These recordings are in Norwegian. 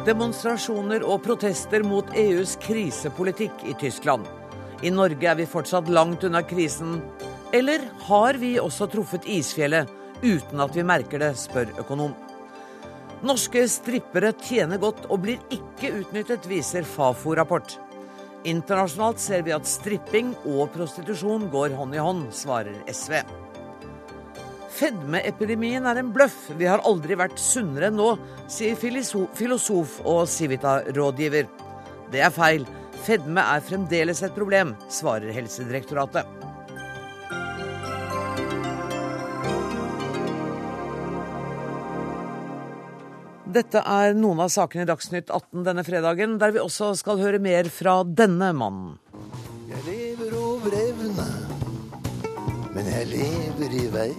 Demonstrasjoner og protester mot EUs krisepolitikk i Tyskland. I Norge er vi fortsatt langt unna krisen. Eller har vi også truffet isfjellet uten at vi merker det, spør økonom. Norske strippere tjener godt og blir ikke utnyttet, viser Fafo-rapport. Internasjonalt ser vi at stripping og prostitusjon går hånd i hånd, svarer SV. Fedmeepidemien er en bløff. Vi har aldri vært sunnere enn nå, sier filosof og Civita-rådgiver. Det er feil. Fedme er fremdeles et problem, svarer Helsedirektoratet. Dette er noen av sakene i Dagsnytt 18 denne fredagen, der vi også skal høre mer fra denne mannen. Jeg lever over evne, men jeg lever i vei.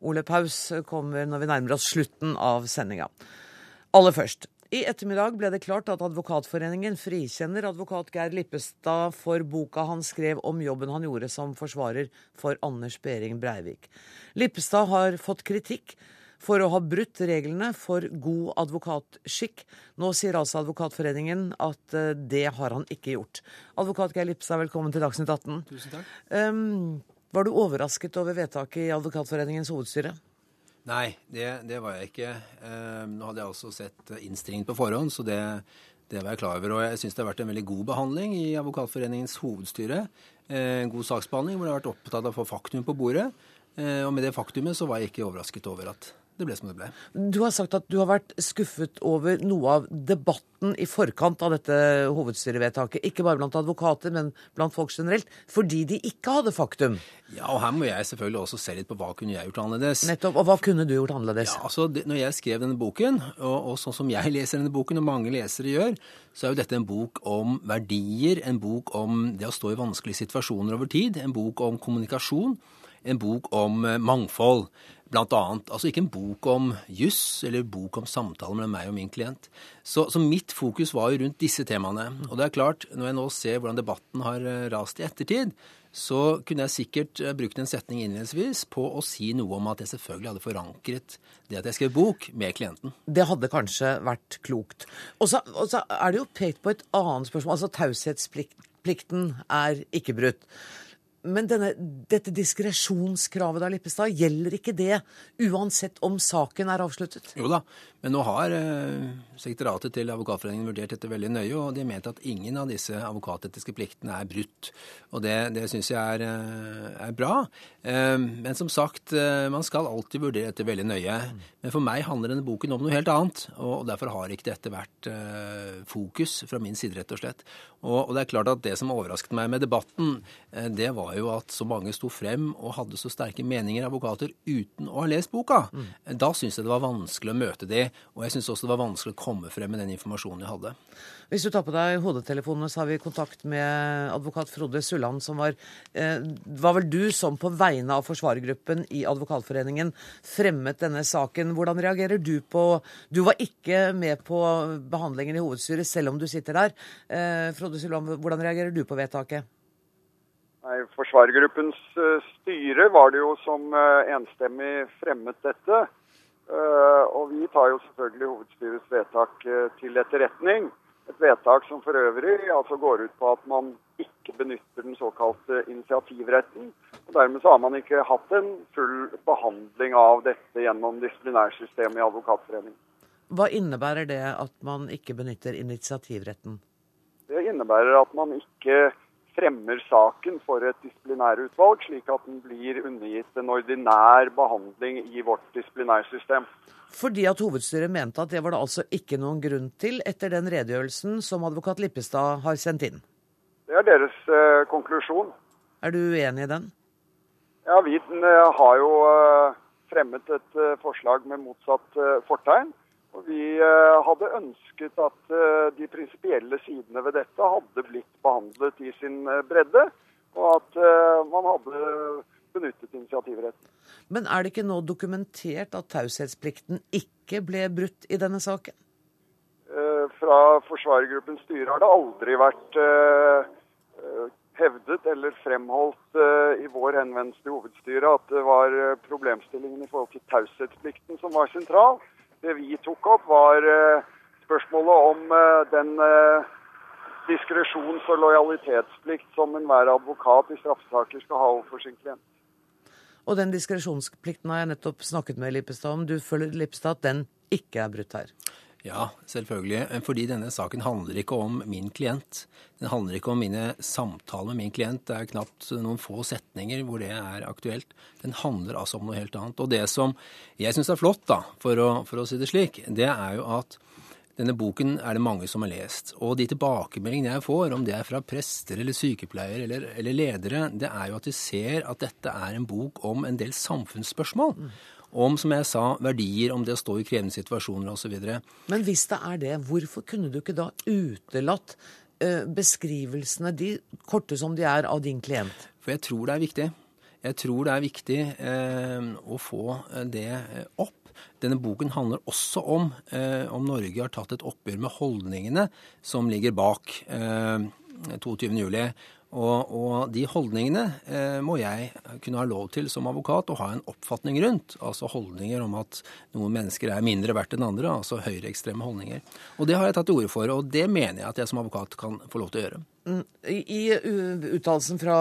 Ole Paus kommer når vi nærmer oss slutten av sendinga. Aller først. I ettermiddag ble det klart at Advokatforeningen frikjenner advokat Geir Lippestad for boka han skrev om jobben han gjorde som forsvarer for Anders Behring Breivik. Lippestad har fått kritikk for å ha brutt reglene for god advokatskikk. Nå sier altså Advokatforeningen at eh, det har han ikke gjort. Advokat Geir Lippestad, velkommen til Dagsnytt 18. Tusen takk. Um, var du overrasket over vedtaket i Advokatforeningens hovedstyre? Nei, det, det var jeg ikke. Eh, nå hadde jeg også sett innstillingen på forhånd, så det, det var jeg klar over. Og jeg syns det har vært en veldig god behandling i Advokatforeningens hovedstyre. Eh, en god saksbehandling hvor det har vært opptatt av å få faktum på bordet. Eh, og med det faktumet så var jeg ikke overrasket over at det ble som det ble. Du har sagt at du har vært skuffet over noe av debatten i forkant av dette hovedstyrevedtaket. Ikke bare blant advokater, men blant folk generelt. Fordi de ikke hadde faktum. Ja, og her må jeg selvfølgelig også se litt på hva kunne jeg gjort annerledes. Nettopp. Og hva kunne du gjort annerledes? Ja, altså, det, Når jeg skrev denne boken, og, og, sånn som jeg leser denne boken, og mange lesere gjør, så er jo dette en bok om verdier, en bok om det å stå i vanskelige situasjoner over tid, en bok om kommunikasjon, en bok om eh, mangfold. Blant annet, altså ikke en bok om juss eller bok om samtale mellom meg og min klient. Så, så, mitt fokus var jo rundt disse temaene. Og det er klart, når jeg nå ser hvordan debatten har eh, rast i ettertid, så kunne jeg sikkert eh, brukt en setning innledningsvis på å si noe om at jeg selvfølgelig hadde forankret det at jeg skrev bok, med klienten. Det hadde kanskje vært klokt. Og så er det jo pekt på et annet spørsmål. Altså taushetsplikten er ikke brutt. Men denne, dette diskresjonskravet da, Lippestad, gjelder ikke det uansett om saken er avsluttet? Jo da, men nå har eh, sekretariatet til Advokatforeningen vurdert dette veldig nøye, og de har ment at ingen av disse advokatetiske pliktene er brutt. Og det, det syns jeg er, eh, er bra. Eh, men som sagt, eh, man skal alltid vurdere dette veldig nøye. Men for meg handler denne boken om noe helt annet, og derfor har ikke dette vært eh, fokus fra min side, rett og slett. Og, og det er klart at det som overrasket meg med debatten, eh, det var jo at så mange sto frem og hadde så sterke meninger, advokater, uten å ha lest boka. Mm. Da syns jeg det var vanskelig å møte de, og jeg syns også det var vanskelig å komme frem med den informasjonen jeg hadde. Hvis du tar på deg hodetelefonene, så har vi kontakt med advokat Frode Sulland, som var eh, Var vel du som på vegne av forsvarergruppen i Advokatforeningen fremmet denne saken. Hvordan reagerer du på Du var ikke med på behandlingen i hovedstyret, selv om du sitter der. Eh, Frode Sulland, hvordan reagerer du på vedtaket? Nei, Forsvarergruppens uh, styre var det jo som uh, enstemmig fremmet dette. Uh, og vi tar jo selvfølgelig hovedstyrets vedtak til etterretning. Et vedtak som for øvrig altså går ut på at man ikke benytter den såkalte initiativretten. og Dermed så har man ikke hatt en full behandling av dette gjennom disiplinærsystemet i Advokatforeningen. Hva innebærer det at man ikke benytter initiativretten? Det innebærer at man ikke fremmer saken for et disiplinærutvalg, slik at den blir undergitt en ordinær behandling i vårt disiplinærsystem. Fordi at hovedstyret mente at det var det altså ikke noen grunn til etter den redegjørelsen som advokat Lippestad har sendt inn? Det er deres eh, konklusjon. Er du uenig i den? Ja, vi uh, har jo eh, fremmet et forslag med motsatt fortegn. Og Vi hadde ønsket at de prinsipielle sidene ved dette hadde blitt behandlet i sin bredde, og at man hadde benyttet initiativretten. Men er det ikke nå dokumentert at taushetsplikten ikke ble brutt i denne saken? Eh, fra forsvarergruppens styre har det aldri vært eh, eh, hevdet eller fremholdt i vår henvendelse til hovedstyret at det var problemstillingen i forhold til taushetsplikten som var sentral. Det vi tok opp, var eh, spørsmålet om eh, den eh, diskresjons- og lojalitetsplikt som enhver advokat i straffesaker skal ha overfor sin klient. Og den diskresjonsplikten har jeg nettopp snakket med Lippestad om. Du føler Lippestad at den ikke er brutt her? Ja, selvfølgelig. Fordi denne saken handler ikke om min klient. Den handler ikke om mine samtaler med min klient. Det er knapt noen få setninger hvor det er aktuelt. Den handler altså om noe helt annet. Og det som jeg syns er flott, da, for å, for å si det slik, det er jo at denne boken er det mange som har lest. Og de tilbakemeldingene jeg får, om det er fra prester eller sykepleiere eller, eller ledere, det er jo at de ser at dette er en bok om en del samfunnsspørsmål. Om, som jeg sa, verdier, om det å stå i krevende situasjoner osv. Men hvis det er det, hvorfor kunne du ikke da utelatt eh, beskrivelsene, de korte som de er, av din klient? For jeg tror det er viktig. Jeg tror det er viktig eh, å få det opp. Denne boken handler også om eh, om Norge har tatt et oppgjør med holdningene som ligger bak eh, 22.07. Og, og, de holdningene eh, må jeg kunne ha lov til som advokat å ha en oppfatning rundt. Altså holdninger om at noen mennesker er mindre verdt enn andre, altså høyreekstreme holdninger. Og det har jeg tatt til orde for, og det mener jeg at jeg som advokat kan få lov til å gjøre. I uttalelsen fra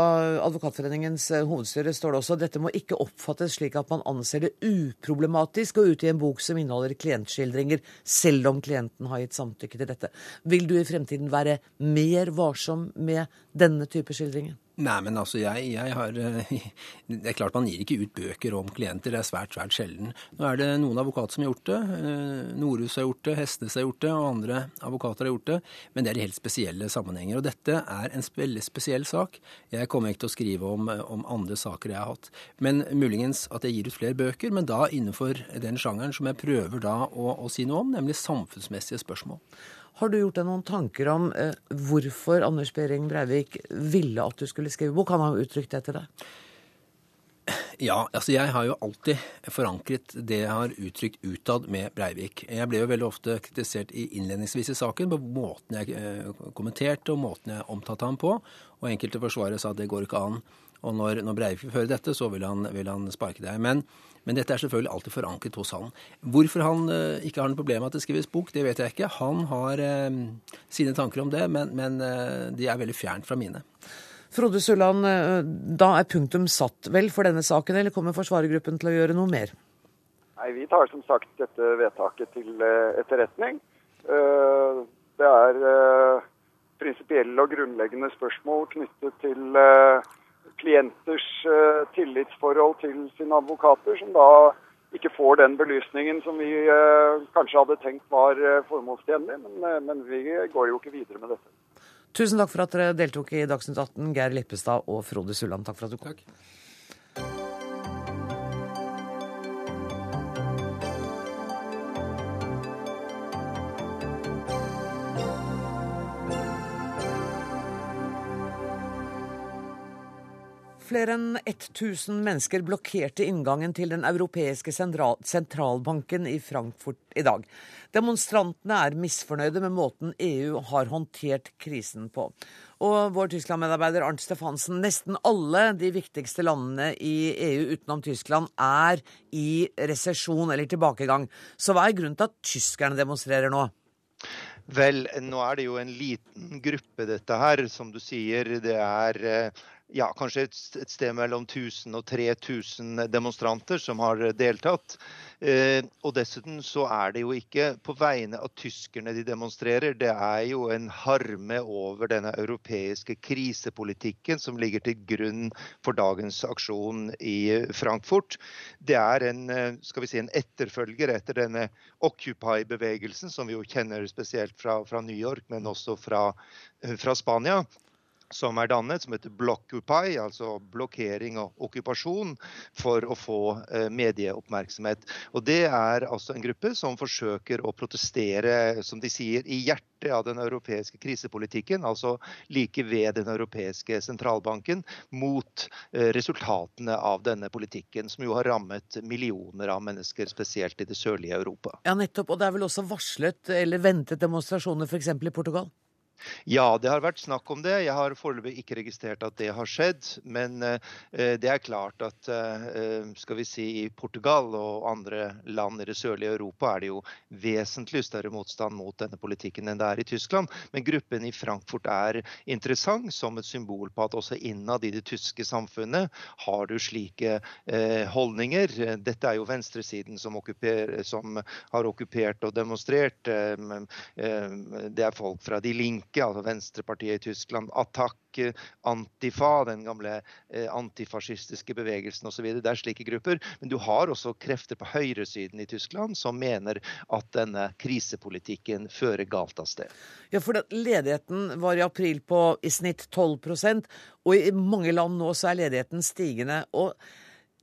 Advokatforeningens eh, hovedstyre står det også at dette må ikke oppfattes slik at man anser det uproblematisk å utgi en bok som inneholder klientskildringer, selv om klienten har gitt samtykke til dette. Vil du i fremtiden være mer varsom med denne type skildringer? Nei, men altså, jeg, jeg, har eh, Det er klart man gir ikke ut bøker om klienter. Det er svært, svært sjelden. Nå er det noen advokater som har gjort det. Eh, Norhus har gjort det, Hestnes har gjort det, og andre advokater har gjort det. Men det er i helt spesielle sammenhenger. Og dette er en veldig spesiell sak. Jeg kommer ikke til å skrive om, om andre saker jeg har hatt. Men muligens at jeg gir ut flere bøker, men da innenfor den sjangeren som jeg prøver da å, å si noe om, nemlig samfunnsmessige spørsmål. Har du gjort deg noen tanker om eh, hvorfor Anders Behring Breivik ville at du skulle skrive bok? Han har uttrykt det til deg. Ja, altså jeg har jo alltid forankret det jeg har uttrykt utad med Breivik. Jeg ble jo veldig ofte kritisert i innledningsvis i saken på måten jeg eh, kommenterte og måten jeg omtalte ham på. Og enkelte forsvarere sa at det går ikke an. Og når, når Breivik vil høre dette, så vil han, vil han sparke deg. Men men dette er selvfølgelig alltid forankret hos han. Hvorfor han uh, ikke har noe problem med at det skrives bok, det vet jeg ikke. Han har uh, sine tanker om det, men, men uh, de er veldig fjernt fra mine. Frode Sulland, da er punktum satt vel for denne saken, eller kommer forsvarergruppen til å gjøre noe mer? Nei, Vi tar som sagt dette vedtaket til etterretning. Det er prinsipielle og grunnleggende spørsmål knyttet til klienters uh, tillitsforhold til sine advokater, som da ikke får den belysningen som vi uh, kanskje hadde tenkt var uh, formålstjenlig. Men, men, vi går jo ikke videre med dette. Tusen takk for at dere deltok i Dagsnytt 18, Geir Lippestad og Frode Sulland. Takk for at du kom. Takk. Flere enn 1000 mennesker blokkerte inngangen til Den europeiske sentralbanken i Frankfurt i dag. Demonstrantene er misfornøyde med måten EU har håndtert krisen på. Og vår Tyskland-medarbeider Arnt Stefansen, nesten alle de viktigste landene i EU utenom Tyskland er i resesjon eller tilbakegang. Så hva er grunnen til at tyskerne demonstrerer nå? Vel, nå er det jo en liten gruppe, dette her. Som du sier, det er eh, ja, kanskje et, et, sted mellom 1000 og 3000 demonstranter som har deltatt. Eh, og dessuten så er det jo ikke på vegne av tyskerne de demonstrerer. Det er jo en harme over denne europeiske krisepolitikken som ligger til grunn for dagens aksjon i Frankfurt. Det er en, eh, skal vi si, en etterfølger etter denne Occupy-bevegelsen, som vi jo kjenner spesielt fra, fra New York, men også fra, fra Spania som er dannet, som heter Blockupy, altså blokkering og okkupasjon, for å få eh, medieoppmerksomhet. Og Det er altså en gruppe som forsøker å protestere, som de sier, i hjertet av den europeiske krisepolitikken, altså like ved den europeiske sentralbanken, mot eh, resultatene av denne politikken, som jo har rammet millioner av mennesker, spesielt i det sørlige Europa. Ja, nettopp. Og det er vel også varslet eller ventet demonstrasjoner f.eks. i Portugal? Ja, det har vært snakk om det. Jeg har foreløpig ikke registrert at det har skjedd. Men uh, det er klart at uh, skal vi si i Portugal og andre land i det sørlige Europa er det jo vesentlig større motstand mot denne politikken enn det er i Tyskland. Men gruppen i Frankfurt er interessant som et symbol på at også innad i det tyske samfunnet har du slike holdninger. Dette er jo venstresiden som, som har okkupert og demonstrert. det er folk fra De Link Linke, altså venstrepartiet i Tyskland, Attac, Antifa, den gamle eh, antifascistiske bevegelsen osv. Det er slike grupper. Men du har også krefter på høyresiden i Tyskland som mener at denne krisepolitikken fører galt av sted. Ja, for Ledigheten var i april på i snitt 12% og i mange land nå så er ledigheten stigende. og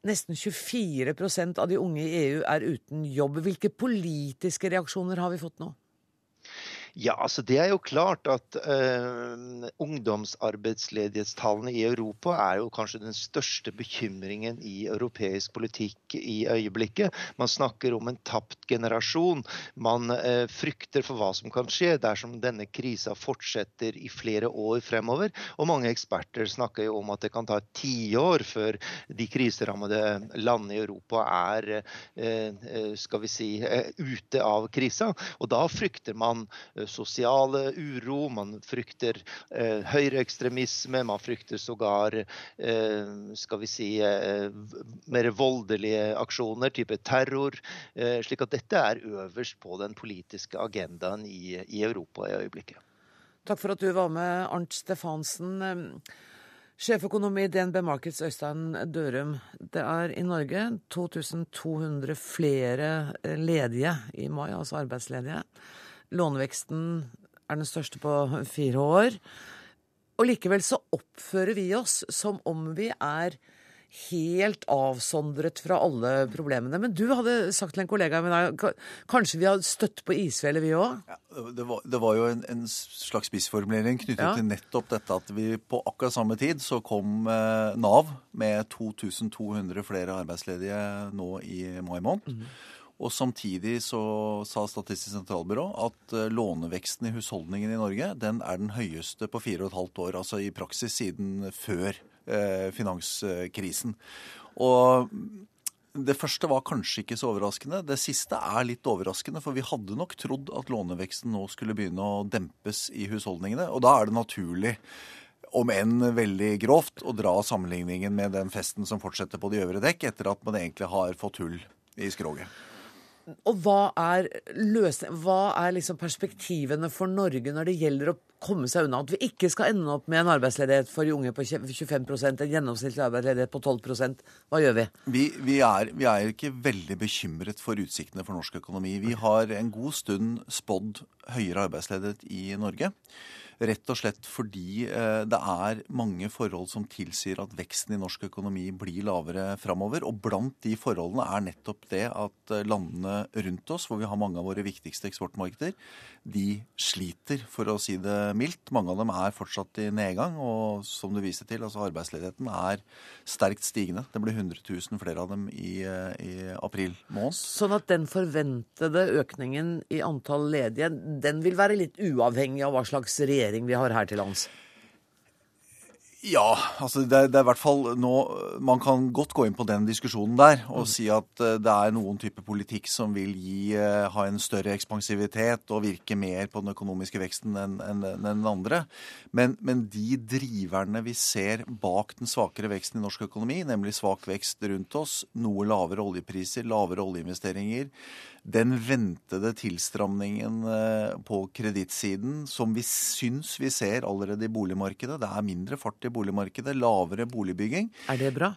Nesten 24% av de unge i EU er uten jobb. Hvilke politiske reaksjoner har vi fått nå? Ja, altså Det er jo klart at uh, ungdomsarbeidsledighetstallene i Europa er jo kanskje den største bekymringen i europeisk politikk i øyeblikket. Man snakker om en tapt generasjon. Man uh, frykter for hva som kan skje dersom denne krisa fortsetter i flere år fremover. Og mange eksperter snakker jo om at det kan ta tiår før de kriserammede landene i Europa er uh, skal vi si, ute av krisa. Og da frykter man sosiale uro, man frykter eh, høyreekstremisme, man frykter sågar eh, skal vi si, eh, mer voldelige aksjoner, type terror. Eh, slik at dette er øverst på den politiske agendaen i, i Europa i øyeblikket. Takk for at du var med, Arnt Stefansen. Sjeføkonom i DNB Markets, Øystein Dørum. Det er i Norge 2200 flere ledige i mai, altså arbeidsledige. Låneveksten er den største på fire år. Og likevel så oppfører vi oss som om vi er helt avsondret fra alle problemene. Men du hadde sagt til en kollega deg kanskje vi har støtt på isfjellet, vi òg? Ja, det, det, var jo en, en slags spissformulering knyttet ja. til nettopp dette at vi på akkurat samme tid så kom eh, Nav med 2200 flere arbeidsledige nå i mai måned. Mm. Og samtidig så sa Statistisk sentralbyrå at eh, låneveksten i husholdningene i Norge den er den høyeste på fire og et halvt år. Altså i praksis siden før eh, finanskrisen. Og det første var kanskje ikke så overraskende. Det siste er litt overraskende, for vi hadde nok trodd at låneveksten nå skulle begynne å dempes i husholdningene. Og da er det naturlig, om enn veldig grovt, å dra sammenligningen med den festen som fortsetter på de øvre dekk, etter at man egentlig har fått hull i skroget. Og hva er, løsning, hva er liksom perspektivene for Norge når det gjelder å komme seg unna? At vi ikke skal ende opp med en arbeidsledighet for unge på 25% en gjennomsnittlig arbeidsledighet på 12 Hva gjør vi? Vi, vi, er, vi er ikke veldig bekymret for utsiktene for norsk økonomi. Vi har en god stund spådd høyere arbeidsledighet i Norge. Rett og slett fordi eh, det er mange forhold som tilsier at veksten i norsk økonomi blir lavere framover. Og blant de forholdene er nettopp det at eh, landene rundt oss, hvor vi har mange av våre viktigste eksportmarkeder, de sliter, for å si det mildt. Mange av dem er fortsatt i nedgang. Og som du viste til, altså arbeidsledigheten er sterkt stigende. Det ble 100 000 flere av dem i, eh, i april måned. Sånn at den forventede økningen i antall ledige, den vil være litt uavhengig av hva slags regjering regjering vi har her til lands? Ja, altså det, det, er i hvert fall nå Man kan godt gå inn på den diskusjonen der og mm. si at uh, det er noen type politikk som vil gi, uh, ha en større ekspansivitet og virke mer på den økonomiske veksten enn en, en, den andre. Men, men, de driverne vi ser bak den svakere veksten i norsk økonomi, nemlig svak vekst rundt oss, noe lavere oljepriser, lavere oljeinvesteringer, den ventede tilstramningen eh, på kredittsiden som vi syns vi ser allerede i boligmarkedet. Det er mindre fart i boligmarkedet, lavere boligbygging. Er det bra?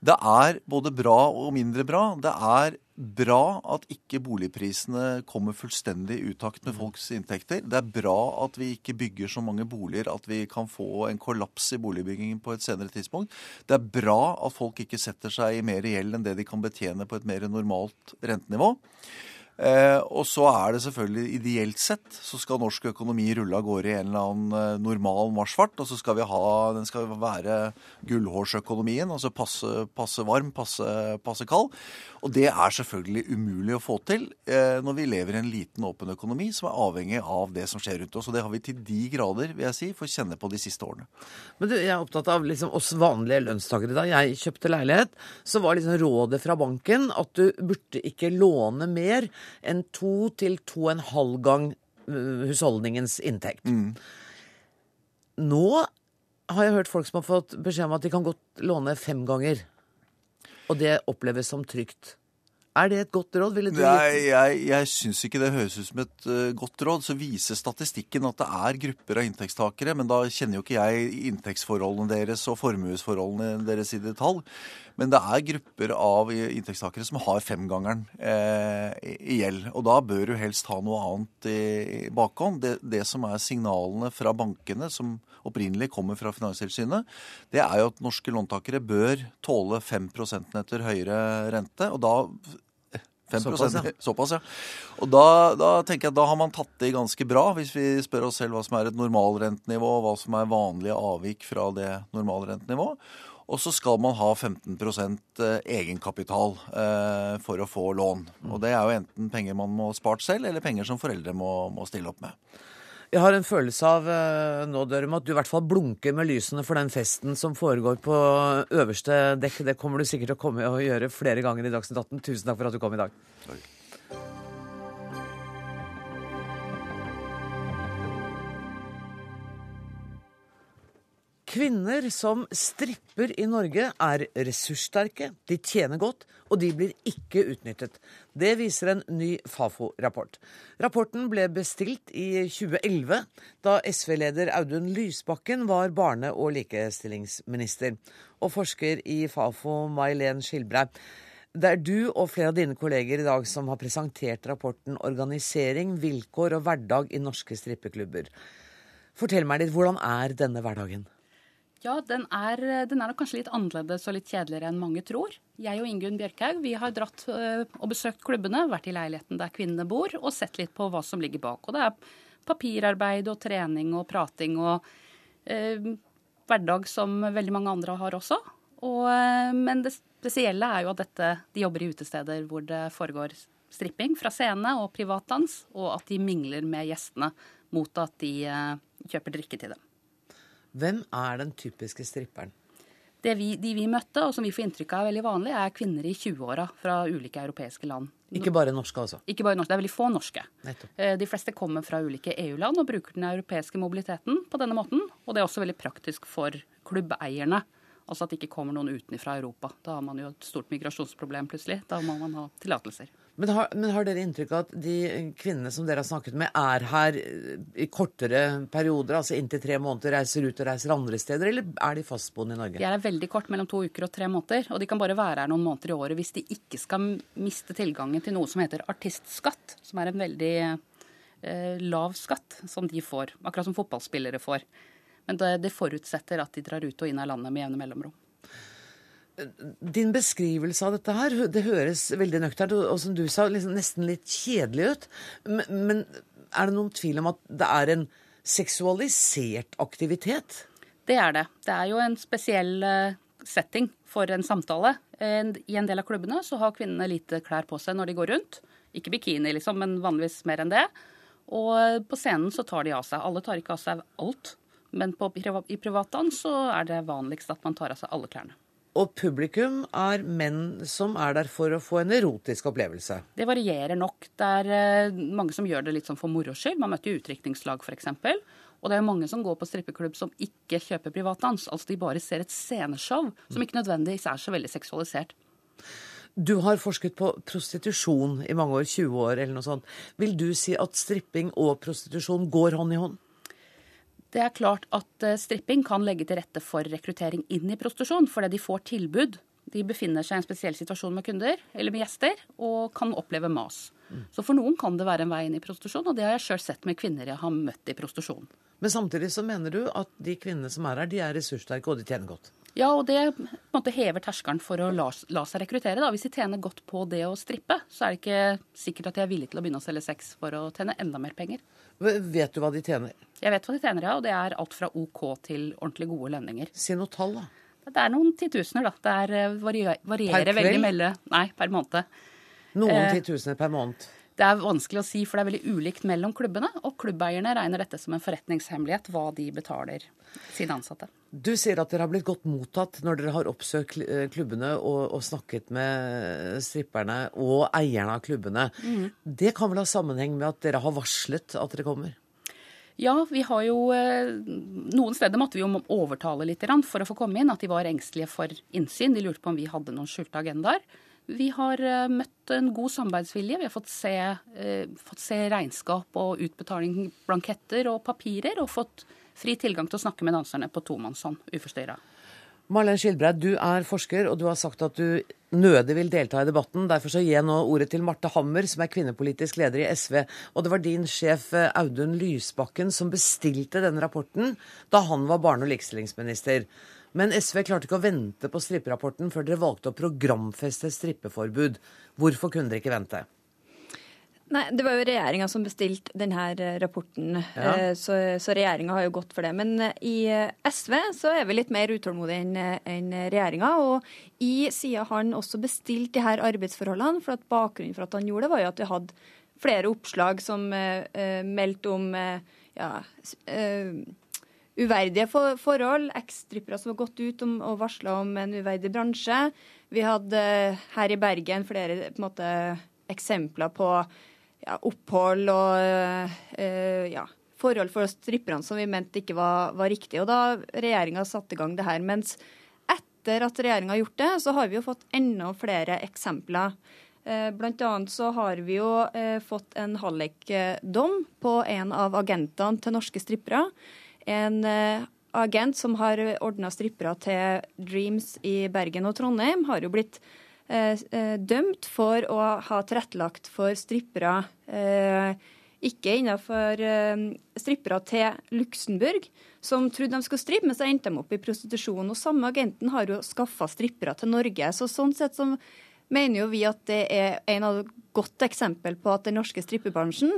Det er både bra og mindre bra. Det er bra at ikke boligprisene kommer fullstendig i utakt med folks inntekter. Det er bra at vi ikke bygger så mange boliger at vi kan få en kollaps i boligbyggingen på et senere tidspunkt. Det er bra at folk ikke setter seg i mer gjeld enn det de kan betjene på et mer normalt rentenivå. Eh, og så er det selvfølgelig ideelt sett så skal norsk økonomi rulle av gårde i en eller annen eh, normal marsjfart. Og så skal vi ha, den skal være gullhårsøkonomien, altså passe, passe varm, passe, passe kald. Og det er selvfølgelig umulig å få til eh, når vi lever i en liten, åpen økonomi som er avhengig av det som skjer rundt oss. Og det har vi til de grader, vil jeg si, får kjenne på de siste årene. Men du, jeg er opptatt av liksom oss vanlige lønnstakere. Da jeg kjøpte leilighet, så var liksom rådet fra banken at du burde ikke låne mer enn to til to og en halv gang husholdningens inntekt. Mm. Nå har jeg hørt folk som har fått beskjed om at de kan godt låne fem ganger. Og det oppleves som trygt. Er det et godt råd? Ville du Nei, jeg, jeg syns ikke det høres ut som et uh, godt råd. Så viser statistikken at det er grupper av inntektstakere, men da kjenner jo ikke jeg inntektsforholdene deres og formuesforholdene deres i detalj. Men det er grupper av inntektstakere som har femgangeren eh, i gjeld. Og da bør du helst ha noe annet i, i bakhånd. Det, det som er signalene fra bankene, som opprinnelig kommer fra Finanstilsynet, det er jo at norske låntakere bør tåle 5 prosentenheter høyere rente. og da 5 Såpass, ja. Såpass, ja. Og da, da tenker jeg at da har man tatt det ganske bra, hvis vi spør oss selv hva som er et normalrentenivå, og hva som er vanlige avvik fra det normalrentenivået. Og så skal man ha 15 eh, egenkapital eh, for å få lån. Og det er jo enten penger man må ha spart selv, eller penger som foreldre må, må stille opp med. Jeg har en følelse av eh, nå, Dørum, at du i hvert fall blunker med lysene for den festen som foregår på øverste dekk. Det kommer du sikkert til å komme og gjøre flere ganger i Dagsnytt 18. Tusen takk for at du kom i dag. Kvinner som stripper i Norge er ressurssterke, de tjener godt, og de blir ikke utnyttet. Det viser en ny Fafo-rapport. Rapporten ble bestilt i 2011, da SV-leder Audun Lysbakken var barne- og likestillingsminister. Og forsker i Fafo, May-Len Skilbrei. Det er du og flere av dine kolleger i dag som har presentert rapporten 'Organisering, vilkår og hverdag i norske strippeklubber'. Fortell meg litt, hvordan er denne hverdagen? Ja, den er, den er kanskje litt annerledes og litt kjedeligere enn mange tror. Jeg og Ingunn Bjørkhaug vi har dratt øh, og besøkt klubbene, vært i leiligheten der kvinnene bor, og sett litt på hva som ligger bak. Og det er papirarbeid og trening og prating og eh, hverdag som veldig mange andre har også. Og, øh, men det spesielle er jo at dette, de jobber i utesteder hvor det foregår stripping fra scene og privatdans, og at de mingler med gjestene mot at de kjøper drikke til dem. Hvem er den typiske stripperen? Vi, de vi møtte, og som vi får inntrykk av er veldig vanlig, er kvinner i 20-åra fra ulike europeiske land. Ikke bare norske, altså? Ikke bare norske, Det er veldig få norske. Nettopp. De fleste kommer fra ulike EU-land og bruker den europeiske mobiliteten på denne måten. Og det er også veldig praktisk for klubbeierne. Altså at det ikke kommer noen utenfra Europa. Da har man jo et stort migrasjonsproblem plutselig. Da må man ha tillatelser. Men har, men har, dere inntrykk av at de kvinnene som dere har snakket med, er her i kortere perioder, altså inntil tre måneder, reiser ut og reiser andre steder, eller er de fastboende i Norge? De er veldig kort, mellom to uker og tre måneder. Og de kan bare være her noen måneder i året hvis de ikke skal miste tilgangen til noe som heter artistskatt, som er en veldig eh, lav skatt som de får. Akkurat som fotballspillere får. Men det, det forutsetter at de drar ut og inn av landet med jevne mellomrom. Din beskrivelse av dette her, det høres veldig nøkternt og som du sa, liksom nesten litt kjedelig ut. Men, men er det noen tvil om at det er en seksualisert aktivitet? Det er det. Det er jo en spesiell setting for en samtale. I en del av klubbene så har kvinnene lite klær på seg når de går rundt. Ikke bikini, liksom, men vanligvis mer enn det. Og på scenen så tar de av seg. Alle tar ikke av seg alt. Men på, i privatdans så er det vanligst at man tar av seg alle klærne. Og publikum er menn som er der for å få en erotisk opplevelse? Det varierer nok. Det er mange som gjør det litt sånn for moro skyld. Man møter jo utdrikningslag f.eks. Og det er mange som går på strippeklubb som ikke kjøper privatdans. Altså de bare ser et sceneshow som ikke nødvendigvis er så veldig seksualisert. Du har forsket på prostitusjon i mange år, 20 år eller noe sånt. Vil du si at stripping og prostitusjon går hånd i hånd? Det er klart at stripping kan legge til rette for rekruttering inn i prostitusjon, fordi de får tilbud. De befinner seg i en spesiell situasjon med kunder eller med gjester og kan oppleve mas. Så for noen kan det være en vei inn i prostitusjon, og det har jeg sjøl sett med kvinner jeg har møtt i prostitusjon. Men samtidig så mener du at de kvinnene som er her, de er ressurssterke og de tjener godt? Ja, og det måte hever terskelen for å la, la, seg rekruttere. Da. Hvis de tjener godt på det å strippe, så er det ikke sikkert at de er villige til å begynne å selge sex for å tjene enda mer penger. Vet du hva de tjener? Jeg vet hva de tjener, ja. Og det er alt fra OK til ordentlig gode lønninger. Si noe tall, da. Det er noen titusener, da. Det er, eh, varierer, varierer veldig mellom Nei, per måned. Noen eh, titusener per måned? Det er vanskelig å si, for det er veldig ulikt mellom klubbene. Og klubbeierne regner dette som en forretningshemmelighet, hva de betaler sine ansatte. Du sier at dere har blitt godt mottatt når dere har oppsøkt eh, klubbene og, og snakket med stripperne og eierne av klubbene. Mm. Det kan vel ha sammenheng med at dere har varslet at dere kommer? Ja, vi har jo eh, Noen steder måtte vi jo overtale litt for å få komme inn. At de var engstelige for innsyn. De lurte på om vi hadde noen skjulte agendaer. Vi har eh, møtt en god samarbeidsvilje. Vi har fått se, eh, fått se regnskap og utbetaling, blanketter og papirer, og fått fri tilgang til å snakke med danserne på tomannshånd uforstyrra. Marlen Skilbreid, du er forsker, og du har sagt at du nødig vil delta i debatten. Derfor så gir jeg nå ordet til Marte Hammer, som er kvinnepolitisk leder i SV. Og det var din sjef eh, Audun Lysbakken som bestilte denne rapporten da han var barne- og likestillingsminister. Men SV klarte ikke å vente på stripperapporten før dere valgte å programfeste strippeforbud. Hvorfor kunne dere ikke vente? Nei, Det var jo regjeringa som bestilte denne eh, rapporten, ja. Eh, så, så regjeringa har jo gått for det. Men eh, i SV så er vi litt mer utålmodige enn en regjeringa. Og i sida han også bestilt de her arbeidsforholdene, for at bakgrunnen for at han gjorde det, var jo at vi hadde flere oppslag som uh, meldte om uh, ja, uh, uverdige for, forhold. Ekstrippere som har gått ut om, og varsla om en uverdig bransje. Vi hadde her i Bergen flere på måte, eksempler på ja, opphold og uh, ja, forhold for stripperne som vi mente ikke var, var riktig. Og da regjeringa satte i gang det her. Mens etter at regjeringa har gjort det, så har vi jo fått enda flere eksempler. Uh, blant annet så har vi jo fått en hallikdom på en av agentene til norske strippere en eh, agent som har ordna strippere til Dreams i Bergen og Trondheim, har jo blitt eh, eh, dømt for å ha tilrettelagt for strippere eh, ikke innenfor eh, strippere til Luxembourg, som trodde de skulle strippe, men så endte de opp i prostitusjon. Og samme agenten har jo skaffa strippere til Norge. Så sånn sett som mener jo vi at det er en av godt eksempel på at den norske strippebransjen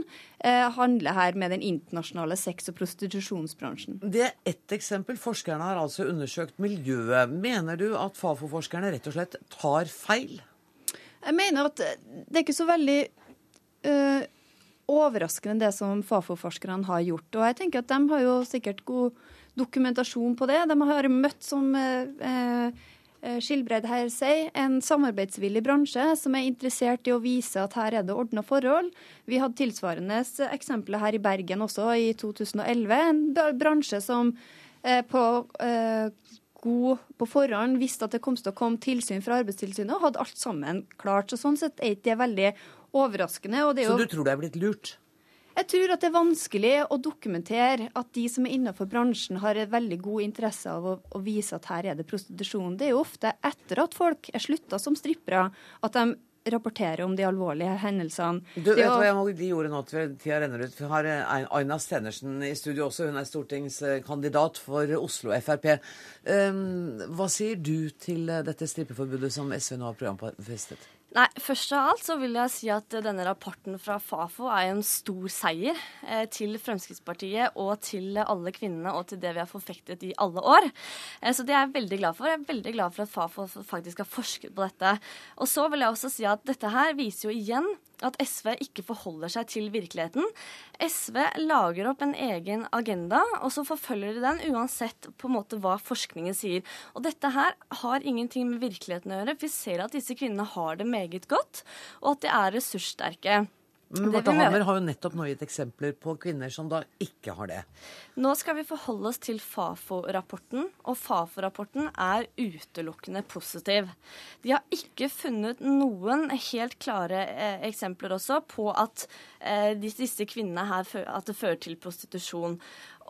eh, handler her med den internasjonale sex- og prostitusjonsbransjen. Det er ett eksempel. Forskerne har altså undersøkt miljøet. Mener du at Fafo-forskerne rett og slett tar feil? Jeg mener at det er ikke så veldig uh, overraskende det som Fafo-forskerne har gjort. Og jeg tenker at de har jo sikkert god dokumentasjon på det. De har møtt som uh, Eh, Skilbreid her sier, en samarbeidsvillig bransje som er interessert i å vise at her er det ordna forhold. Vi hadde tilsvarende eksempler her i Bergen også i 2011. En bransje som eh, på eh, god på forhånd visste at det kom til å komme tilsyn fra Arbeidstilsynet, og hadde alt sammen klart. Så Sånn sett er det veldig overraskende. Så du tror det er blitt lurt? Jeg tror at det er vanskelig å dokumentere at de som er innenfor bransjen har en veldig god interesse av å, å, vise at her er det prostitusjon. Det er jo ofte etter at folk er slutta som strippere, at de rapporterer om de alvorlige hendelsene. Du, vet hva jeg må gi ordet nå til tida renner ut? Vi har eh, Aina Stenersen i studio også. Hun er stortingskandidat for Oslo Frp. Um, hva sier du til dette strippeforbudet som SV nå har programfestet? Nei, Først av alt så vil jeg si at denne rapporten fra Fafo er en stor seier eh, til Fremskrittspartiet og til alle kvinnene og til det vi har forfektet i alle år. Eh, så det er jeg veldig glad for. Jeg er veldig glad for at Fafo faktisk har forsket på dette. Og så vil jeg også si at dette her viser jo igjen at SV ikke forholder seg til virkeligheten. SV lager opp en egen agenda, og så forfølger de den uansett på en måte hva forskningen sier. Og dette her har ingenting med virkeligheten å gjøre. Vi ser at disse kvinnene har det meget godt, og at de er ressurssterke. Men Marte Hammer har jo nettopp nå gitt eksempler på kvinner som da ikke har det. Nå skal vi forholde oss til Fafo-rapporten, og Fafo-rapporten er utelukkende positiv. De har ikke funnet noen helt klare eh, eksempler også på at eh, disse kvinnene her at det fører til prostitusjon.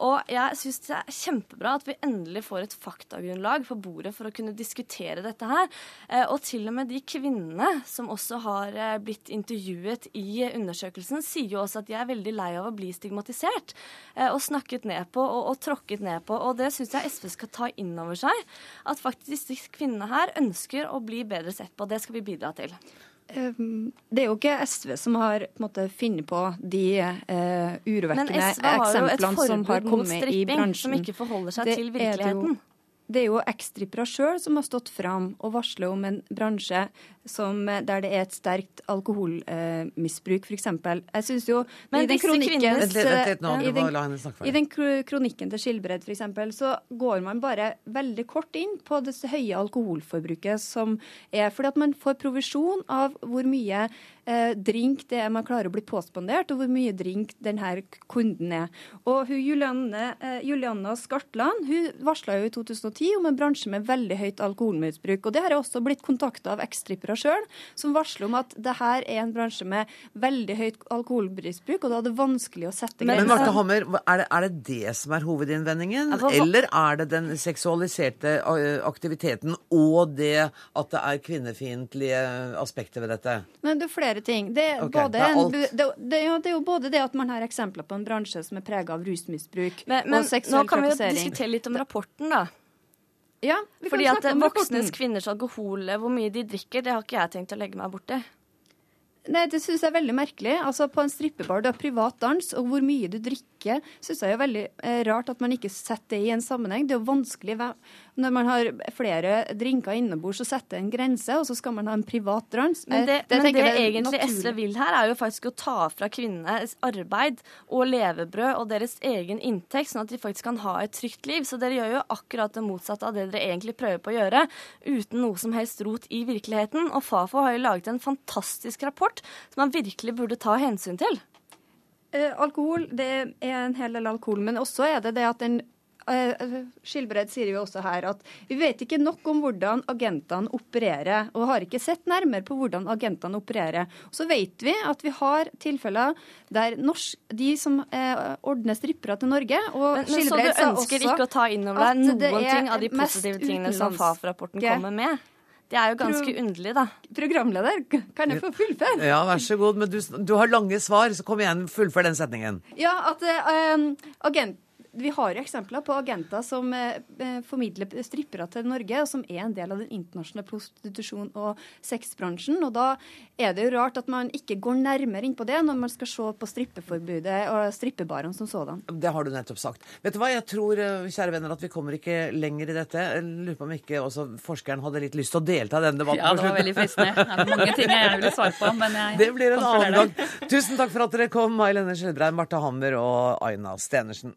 Og jeg syns det er kjempebra at vi endelig får et faktagrunnlag på bordet for å kunne diskutere dette her. Eh, og til og med de kvinnene som også har eh, blitt intervjuet i undersøkelsen, sier jo også at de er veldig lei av å bli stigmatisert og snakket ned på og, og tråkket ned på. Og det syns jeg SV skal ta inn over seg. At faktisk disse kvinnene her ønsker å bli bedre sett på. Det skal vi bidra til. Ehm, det er jo ikke SV som har på en måte, funnet på de uh, urovekkende eksemplene som har kommet i bransjen. Men SV har jo et forbud mot stripping Som ikke forholder seg det til virkeligheten. Det er jo ekstrippera sjøl som har stått fram og varslet om en bransje som, der det er et sterkt alkoholmisbruk, eh, f.eks. Jeg syns jo Men i den kronikken i den, kronikken til Skilbred f.eks. så går man bare veldig kort inn på det høye alkoholforbruket som er fordi at man får provisjon av hvor mye drink det er man klarer å bli påspandert, og hvor mye drink denne kunden er. Og hun, Julianne, eh, Julianna Skartland hun varsla jo i 2010 om en bransje med veldig høyt alkoholmisbruk. og Det har også blitt kontakta av ekstrippere sjøl, som varsler om at det her er en bransje med veldig høyt alkoholmisbruk, og da er det vanskelig å sette grenser. Men Marte Hammer, er det, er det, det som er hovedinnvendingen, eller er det den seksualiserte eh, aktiviteten og det at det er kvinnefiendtlige aspekter ved dette? Men det er flere flere ting. Det er, okay, det, en, det, det, ja, det, er jo både det at man har eksempler på en bransje som er prega av rusmisbruk men, men, og seksuell trakassering. Nå kan vi jo diskutere litt om rapporten, da. Ja, vi Fordi at voksnes kvinners alkohol, hvor mye de drikker, det har ikke jeg tenkt å legge meg borti. Nei, det syns jeg er veldig merkelig. Altså På en strippebar, du har privat dans, og hvor mye du drikker, syns jeg er veldig eh, rart at man ikke setter det i en sammenheng. Det er jo vanskelig når man har flere drinker innebords, så setter en grense, og så skal man ha en privat dans. Men det, det, men det egentlig naturlig. SV vil her, er jo faktisk å ta fra kvinnene arbeid og levebrød og deres egen inntekt, sånn at de faktisk kan ha et trygt liv. Så dere gjør jo akkurat det motsatte av det dere egentlig prøver på å gjøre, uten noe som helst rot i virkeligheten. Og Fafo har jo laget en fantastisk rapport som man virkelig burde ta hensyn til. Eh, alkohol, det er en hel del alkohol, men også er det det at den eh, Skilbred sier jo også her at vi vet ikke nok om hvordan agentene opererer, og har ikke sett nærmere på hvordan agentene opererer. Så vet vi at vi har tilfeller der norsk, de som eh, ordner strippere til Norge og men, men Så du ønsker ikke å ta inn over deg noen ting av de positive tingene som FAF-rapporten kommer med? Det er jo ganske Pro underlig, da. Programleder, kan jeg få fullføre? Ja, vær så god. Men du, du har lange svar, så kom igjen, fullfør den setningen. Ja, at uh, agent vi har jo eksempler på agenter som eh, eh, formidler strippere til Norge, og som er en del av den internasjonale prostitusjon- og sexbransjen. Og da er det jo rart at man ikke går nærmere inn på det når man skal se på strippeforbudet og strippebarene som sådan. Det har du nettopp sagt. Vet du hva, jeg tror eh, kjære venner, at vi kommer ikke lenger i dette. Jeg lurer på om ikke også forskeren hadde litt lyst til å delta i denne debatten. Ja, det var veldig fristende. Det er mange ting jeg gjerne ville svare på, men jeg Det blir en annen gang. Tusen takk for at dere kom, May Lenne Skjelbreid, Marte Hammer og Aina Stenersen.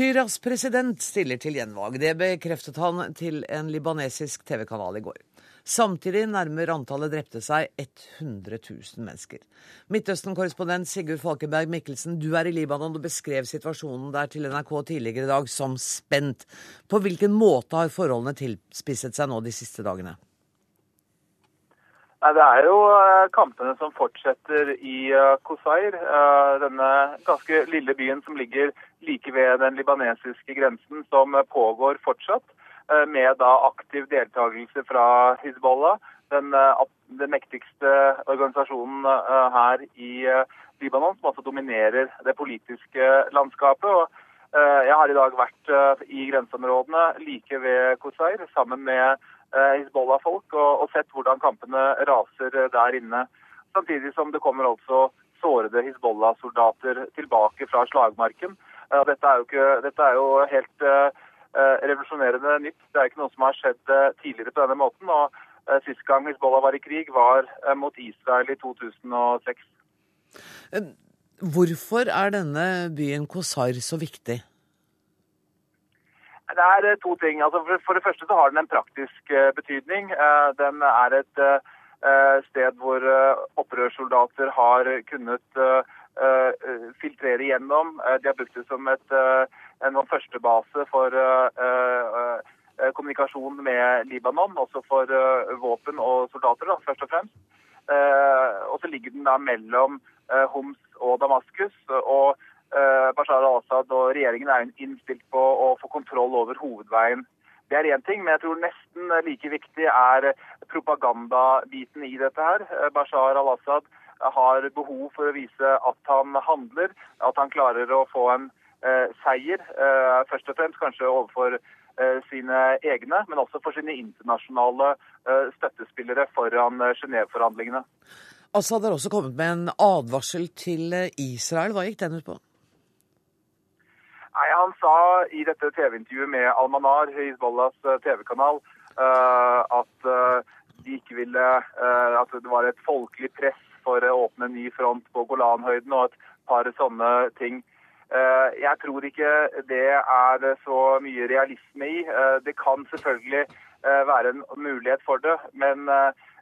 Syrias president stiller til gjenvalg. Det bekreftet han til en libanesisk TV-kanal i går. Samtidig nærmer antallet drepte seg 100 000 mennesker. Midtøsten-korrespondent Sigurd Falkenberg Mikkelsen, du er i Libanon og beskrev situasjonen der til NRK tidligere i dag som spent. På hvilken måte har forholdene tilspisset seg nå de siste dagene? Det er jo eh, kampene som fortsetter i Kosair, eh, eh, denne ganske lille byen som ligger like ved den libanesiske grensen, som pågår fortsatt. Eh, med da aktiv deltakelse fra Hizbollah, den, eh, den mektigste organisasjonen eh, her i Libanon, som også dominerer det politiske landskapet. Og jeg har i dag vært i grenseområdene like ved Kosair sammen med Hizbollah-folk og, og, sett hvordan kampene raser der inne. Samtidig som det kommer altså sårede Hizbollah-soldater tilbake fra slagmarken. Dette er jo, ikke, dette er jo helt uh, revolusjonerende nytt. Det er ikke noe som har skjedd eh, tidligere på denne måten. og uh, Sist gang Hizbollah var i krig, var mot Israel i 2006. Hvorfor er denne byen Kosar så viktig? Det er to ting. Altså for det første så har den en praktisk betydning. Den er et sted hvor opprørssoldater har kunnet filtrere gjennom. De har brukt det som et en førstebase for kommunikasjon med Libanon, også for våpen og soldater, da, først og fremst. og så ligger den da mellom Homs og Damaskus. og Bashar al-Assad og regjeringen er innstilt på å få kontroll over hovedveien. Det er én ting, men jeg tror nesten like viktig er propagandabiten i dette her. Bashar al-Assad har behov for å vise at han handler, at han klarer å få en eh, seier. Eh, først og fremst kanskje overfor eh, sine egne, men også for sine internasjonale eh, støttespillere foran eh, Genéve-forhandlingene. Assad har også kommet med en advarsel til eh, Israel. Hva gikk den ut på? Nei, Han sa i dette TV-intervjuet med Almanar, Hizbollahs TV-kanal, at de ikke ville At det var et folkelig press for å åpne en ny front på Golanhøyden og et par sånne ting. Eh, jeg tror ikke det er så mye realisme i. Eh, det kan selvfølgelig eh, være en mulighet for det, men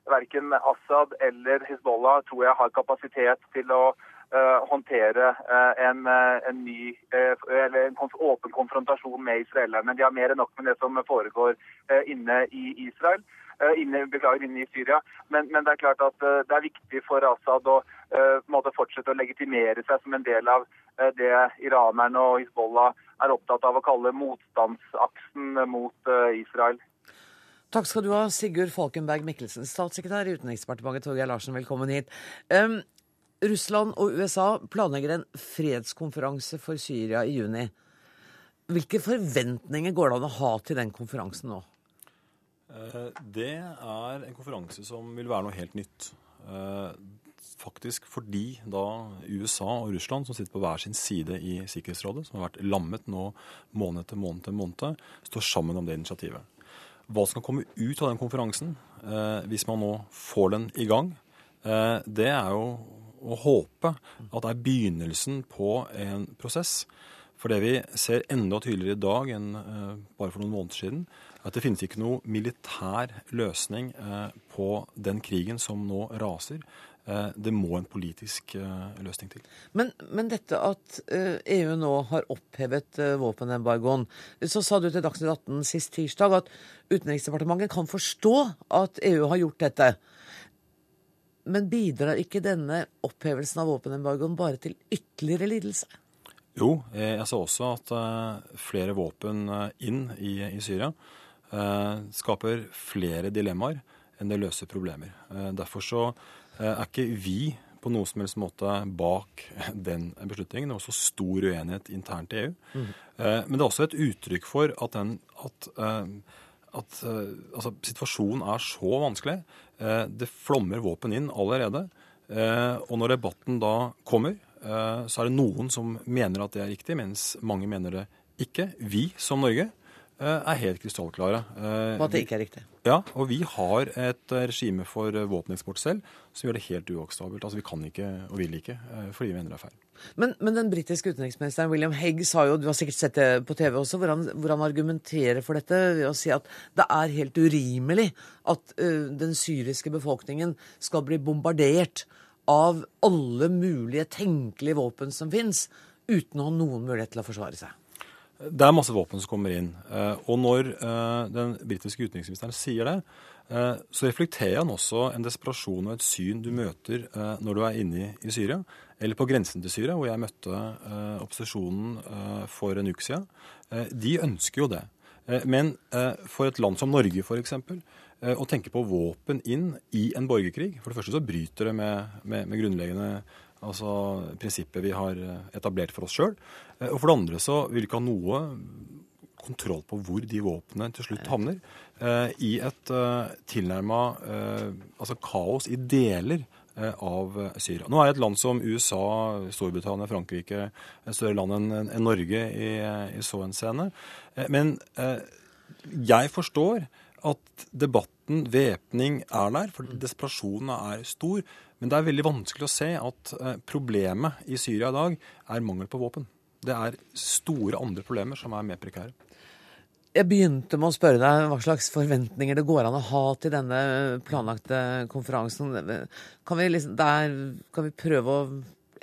verken Assad eller Hizbollah tror jeg har kapasitet til å håndtere en, en ny eller en åpen konfrontasjon med israelerne. De har mer enn nok med det som foregår inne i Israel. Eh, inne, beklager, inne i Syria. Men, men, det er klart at eh, det er viktig for Assad å uh, fortsette å legitimere seg som en del av det iranerne og Hizbollah er opptatt av å kalle motstandsaksen mot Israel. Takk skal du ha, Sigurd Falkenberg Mikkelsen, statssekretær i Utenriksdepartementet. Torgeir Larsen, velkommen hit. Um, Russland og USA planlegger en fredskonferanse for Syria i juni. Hvilke forventninger går det an å ha til den konferansen nå? Eh, det er en konferanse som vil være noe helt nytt. Eh, faktisk fordi da USA og Russland, som sitter på hver sin side i Sikkerhetsrådet, som har vært lammet nå måned etter måned etter måned, står sammen om det initiativet. Hva som kan komme ut av den konferansen, eh, hvis man nå får den i gang, det er jo å håpe at det er begynnelsen på en prosess. For det vi ser enda tydeligere i dag enn bare for noen måneder siden, er at det finnes ikke noe militær løsning eh, på den krigen som nå raser. Eh, det må en politisk eh, løsning til. Men, men dette at EU nå har opphevet våpenembargoen. Så sa du til Dagsnytt 18 sist tirsdag at Utenriksdepartementet kan forstå at EU har gjort dette. Men bidrar ikke denne opphevelsen av våpenembargoen bare til ytterligere lidelse? Jo, jeg sa også at flere våpen inn i, i Syria Eh, skaper flere dilemmaer enn det løser problemer. Eh, derfor så eh, er ikke vi på noen som helst måte bak den beslutningen. Det er også stor uenighet internt i EU. Mm. Men det er også et uttrykk for at, den, at, at altså, situasjonen er så vanskelig. Det flommer våpen inn allerede. Og når debatten da kommer, så er det noen som mener at det er riktig, mens mange mener det ikke. Vi som Norge Eh, er helt krystallklare. På at det ikke er riktig? Ja, og vi har et eh, regime for eh, våpeneksport selv som gjør det helt uakseptabelt. Altså vi kan ikke og vil ikke fordi vi mener det er feil. Men, men den britiske utenriksministeren William Hague sa jo, du har sikkert sett det på TV også, hvor han, hvor han argumenterer for dette ved å si at det er helt urimelig at uh, den syriske befolkningen skal bli bombardert av alle mulige tenkelige våpen som fins, uten å ha noen mulighet til å forsvare seg. Det er masse våpen som kommer inn. Eh, og når eh, den britiske utenriksministeren sier det, eh, så reflekterer han også en desperasjon og et syn du møter når du er inne i Syria, eller på grensen til Syria, hvor jeg møtte opposisjonen for en uke siden. De ønsker jo det. Men for et land som Norge f.eks. Å tenke på våpen inn i en borgerkrig For det første så bryter det med, med, med grunnleggende altså prinsippet vi har etablert for oss sjøl. Eh, og for det andre så vil vi ikke ha noe kontroll på hvor de våpnene til slutt havner. Eh, I et eh, tilnærma altså kaos i deler av Syria. Nå er det et land som USA, Storbritannia, Frankrike et større land enn en Norge i, i så henseende. Men jeg forstår at debatten, væpning, er der, for desperasjonen er stor. Men det er veldig vanskelig å se at problemet i Syria i dag er mangel på våpen. Det er store andre problemer som er mer prekære. Jeg begynte med å spørre deg hva slags forventninger det går an å ha til denne planlagte konferansen. Kan vi, liksom, der, kan vi prøve å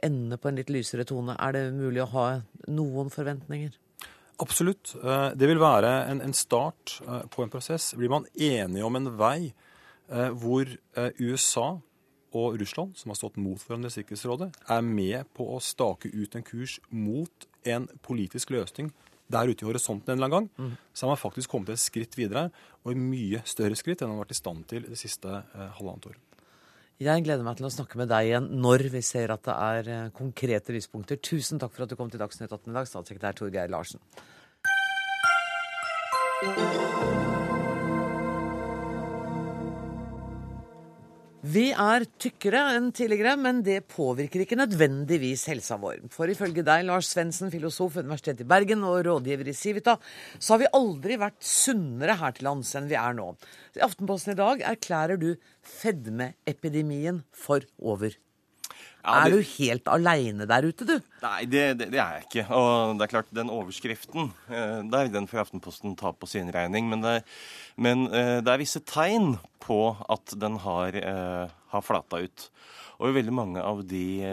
ende på en litt lysere tone? Er det mulig å ha noen forventninger? Absolutt. Eh, det vil være en, en start eh, på en prosess. Blir man enige om en vei eh, hvor USA og Russland, som har stått mot hverandre i Sikkerhetsrådet, er med på å stake ut en kurs mot en politisk løsning der ute i horisonten en eller annen gang, mm. så har man faktisk kommet et skritt videre, og et mye større skritt enn man har vært i stand til det siste eh, halvannet året. Jeg gleder meg til å snakke med deg igjen når vi ser at det er eh, konkrete lyspunkter. Tusen takk for at du kom til Dagsnytt 18 i dag, statssekretær Torgeir Larsen. Vi er tykkere enn tidligere, men det påvirker ikke nødvendigvis helsa vår. For ifølge deg, Lars Svendsen, filosof ved Universitetet i Bergen og rådgiver i Civita, så har vi aldri vært sunnere her til lands enn vi er nå. I Aftenposten i dag erklærer du fedmeepidemien for over. Ja, det... Er du helt aleine der ute, du? Nei, det, det, det, er jeg ikke. Og det er klart, den overskriften, eh, der den får Aftenposten ta på sin regning. Men, det, men eh, det er visse tegn på at den har, eh, har flata ut. Og i veldig mange av de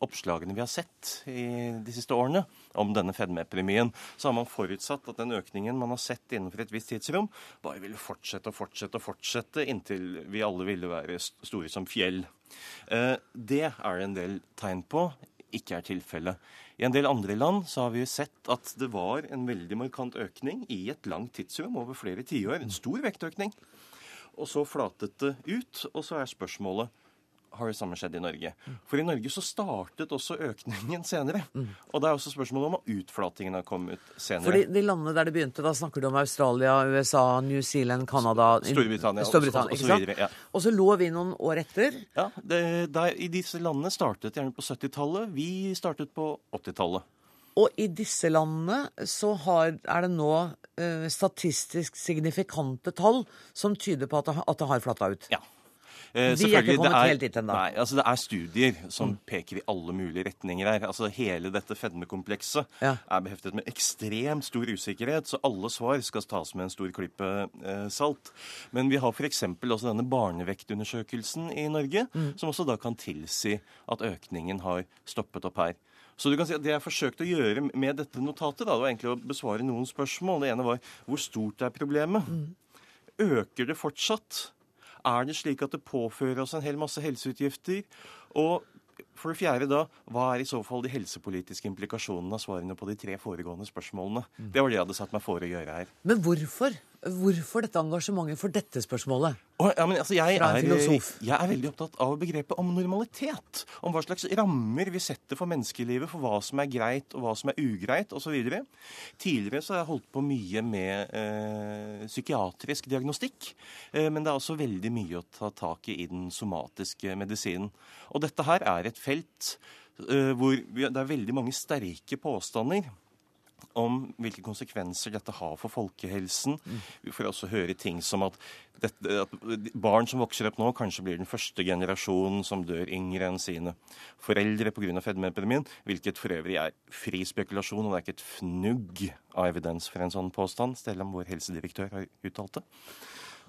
oppslagene vi har sett i de siste årene om denne fedmeepidemien, så har man forutsatt at den økningen man har sett innenfor et visst tidsrom, bare ville fortsette og fortsette og fortsette inntil vi alle ville være store som fjell. Eh, det er det en del tegn på ikke er tilfellet. I en del andre land så har vi sett at det var en veldig markant økning i et langt tidsrom over flere tiår. En stor vektøkning. Og så flatet det ut, og så er spørsmålet har det samme skjedd i Norge. For i Norge så startet også økningen senere. Og det er også spørsmålet om utflatingen har kommet senere. Fordi de, landene der det begynte, da snakker du om Australia, USA, New Zealand, Canada Storbritannia. Storbritannia så videre, Ja. Og så lå vi noen år etter. Ja, det, der, I disse landene startet gjerne på 70-tallet. Vi startet på 80-tallet. Og i disse landene så har, er det nå uh, statistisk signifikante tall som tyder på at det, at det har flata ut. Ja. Eh, Vi er ikke kommet er, helt dit ennå. Nei, altså det er studier som mm. peker i alle mulige retninger her. Altså Hele dette fedmekomplekset ja. er beheftet med ekstremt stor usikkerhet, så alle svar skal tas med en stor klype eh, salt. Men vi har f.eks. også denne barnevektundersøkelsen i Norge, mm. som også da kan tilsi at økningen har stoppet opp her. Så du kan si at Det jeg forsøkte å gjøre med dette notatet, da, det var egentlig å besvare noen spørsmål. Det ene var hvor stort er problemet? Mm. Øker det fortsatt? Er det slik at det påfører oss en hel masse helseutgifter? Og for det fjerde da, hva er i så fall de helsepolitiske implikasjonene av svarene på de tre foregående spørsmålene? Det var det jeg hadde satt meg for å gjøre her. Men hvorfor? Hvorfor dette engasjementet for dette spørsmålet? Oh, ja, altså, jeg, er, jeg, er, veldig opptatt av begrepet om normalitet. Om hva slags rammer vi setter for menneskelivet, for hva som er greit og hva som er ugreit osv. Tidligere så har jeg holdt på mye med eh, psykiatrisk diagnostikk. Eh, men det er også veldig mye å ta tak i i den somatiske medisinen. Og dette her er et felt eh, hvor det er veldig mange sterke påstander om hvilke konsekvenser dette har for folkehelsen. Vi får også høre ting som at, dette, at, barn som vokser opp nå, kanskje blir den første generasjonen som dør yngre enn sine foreldre pga. fedmeepidemien, hvilket for øvrig er fri spekulasjon, og det er ikke et fnugg av evidens for en sånn påstand, selv om vår helsedirektør har uttalt det.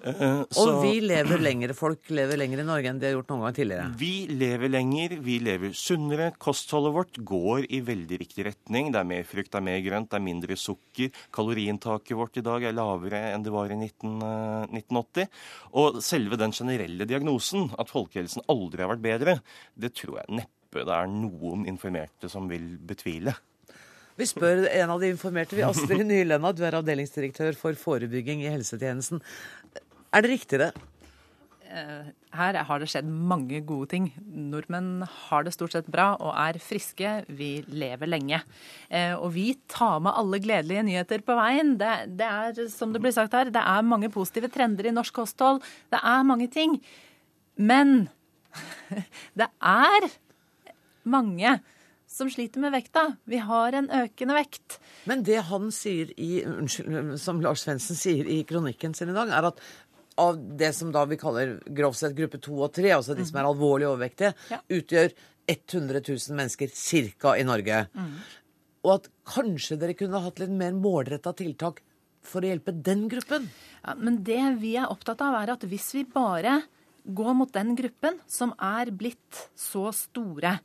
Uh, og vi lever lenger. Folk lever lenger i Norge enn de har gjort noen gang tidligere. Vi lever lenger, vi lever sunnere. Kostholdet vårt går i veldig riktig retning. Det er mer frukt, det er mer grønt, det er mindre sukker. Kaloriinntaket vårt i dag er lavere enn det var i 19, uh, 1980. Og selve den generelle diagnosen, at folkehelsen aldri har vært bedre, det tror jeg neppe det er noen informerte som vil betvile. Vi spør en av de informerte. vi, Astrid Nylenda, du er avdelingsdirektør for forebygging i helsetjenesten. Er det riktig, det? Eh, her har det skjedd mange gode ting. Nordmenn har det stort sett bra og er friske. Vi lever lenge. Eh, og vi tar med alle gledelige nyheter på veien. Det, det, er, som det blir sagt her, det er mange positive trender i norsk kosthold. Det er mange ting. Men det er mange som sliter med vekta. Vi har en økende vekt. Men det han sier i, unnskyld, som Lars Svendsen sier i kronikken sin i dag, er at av det som da vi kaller grovt sett gruppe to og tre, altså de som er alvorlig overvektige, ja. utgjør 100 000 mennesker ca. i Norge. Mm. Og at kanskje dere kunne hatt litt mer målretta tiltak for å hjelpe den gruppen? Ja, men det vi er opptatt av, er at hvis vi bare går mot den gruppen som er blitt så store,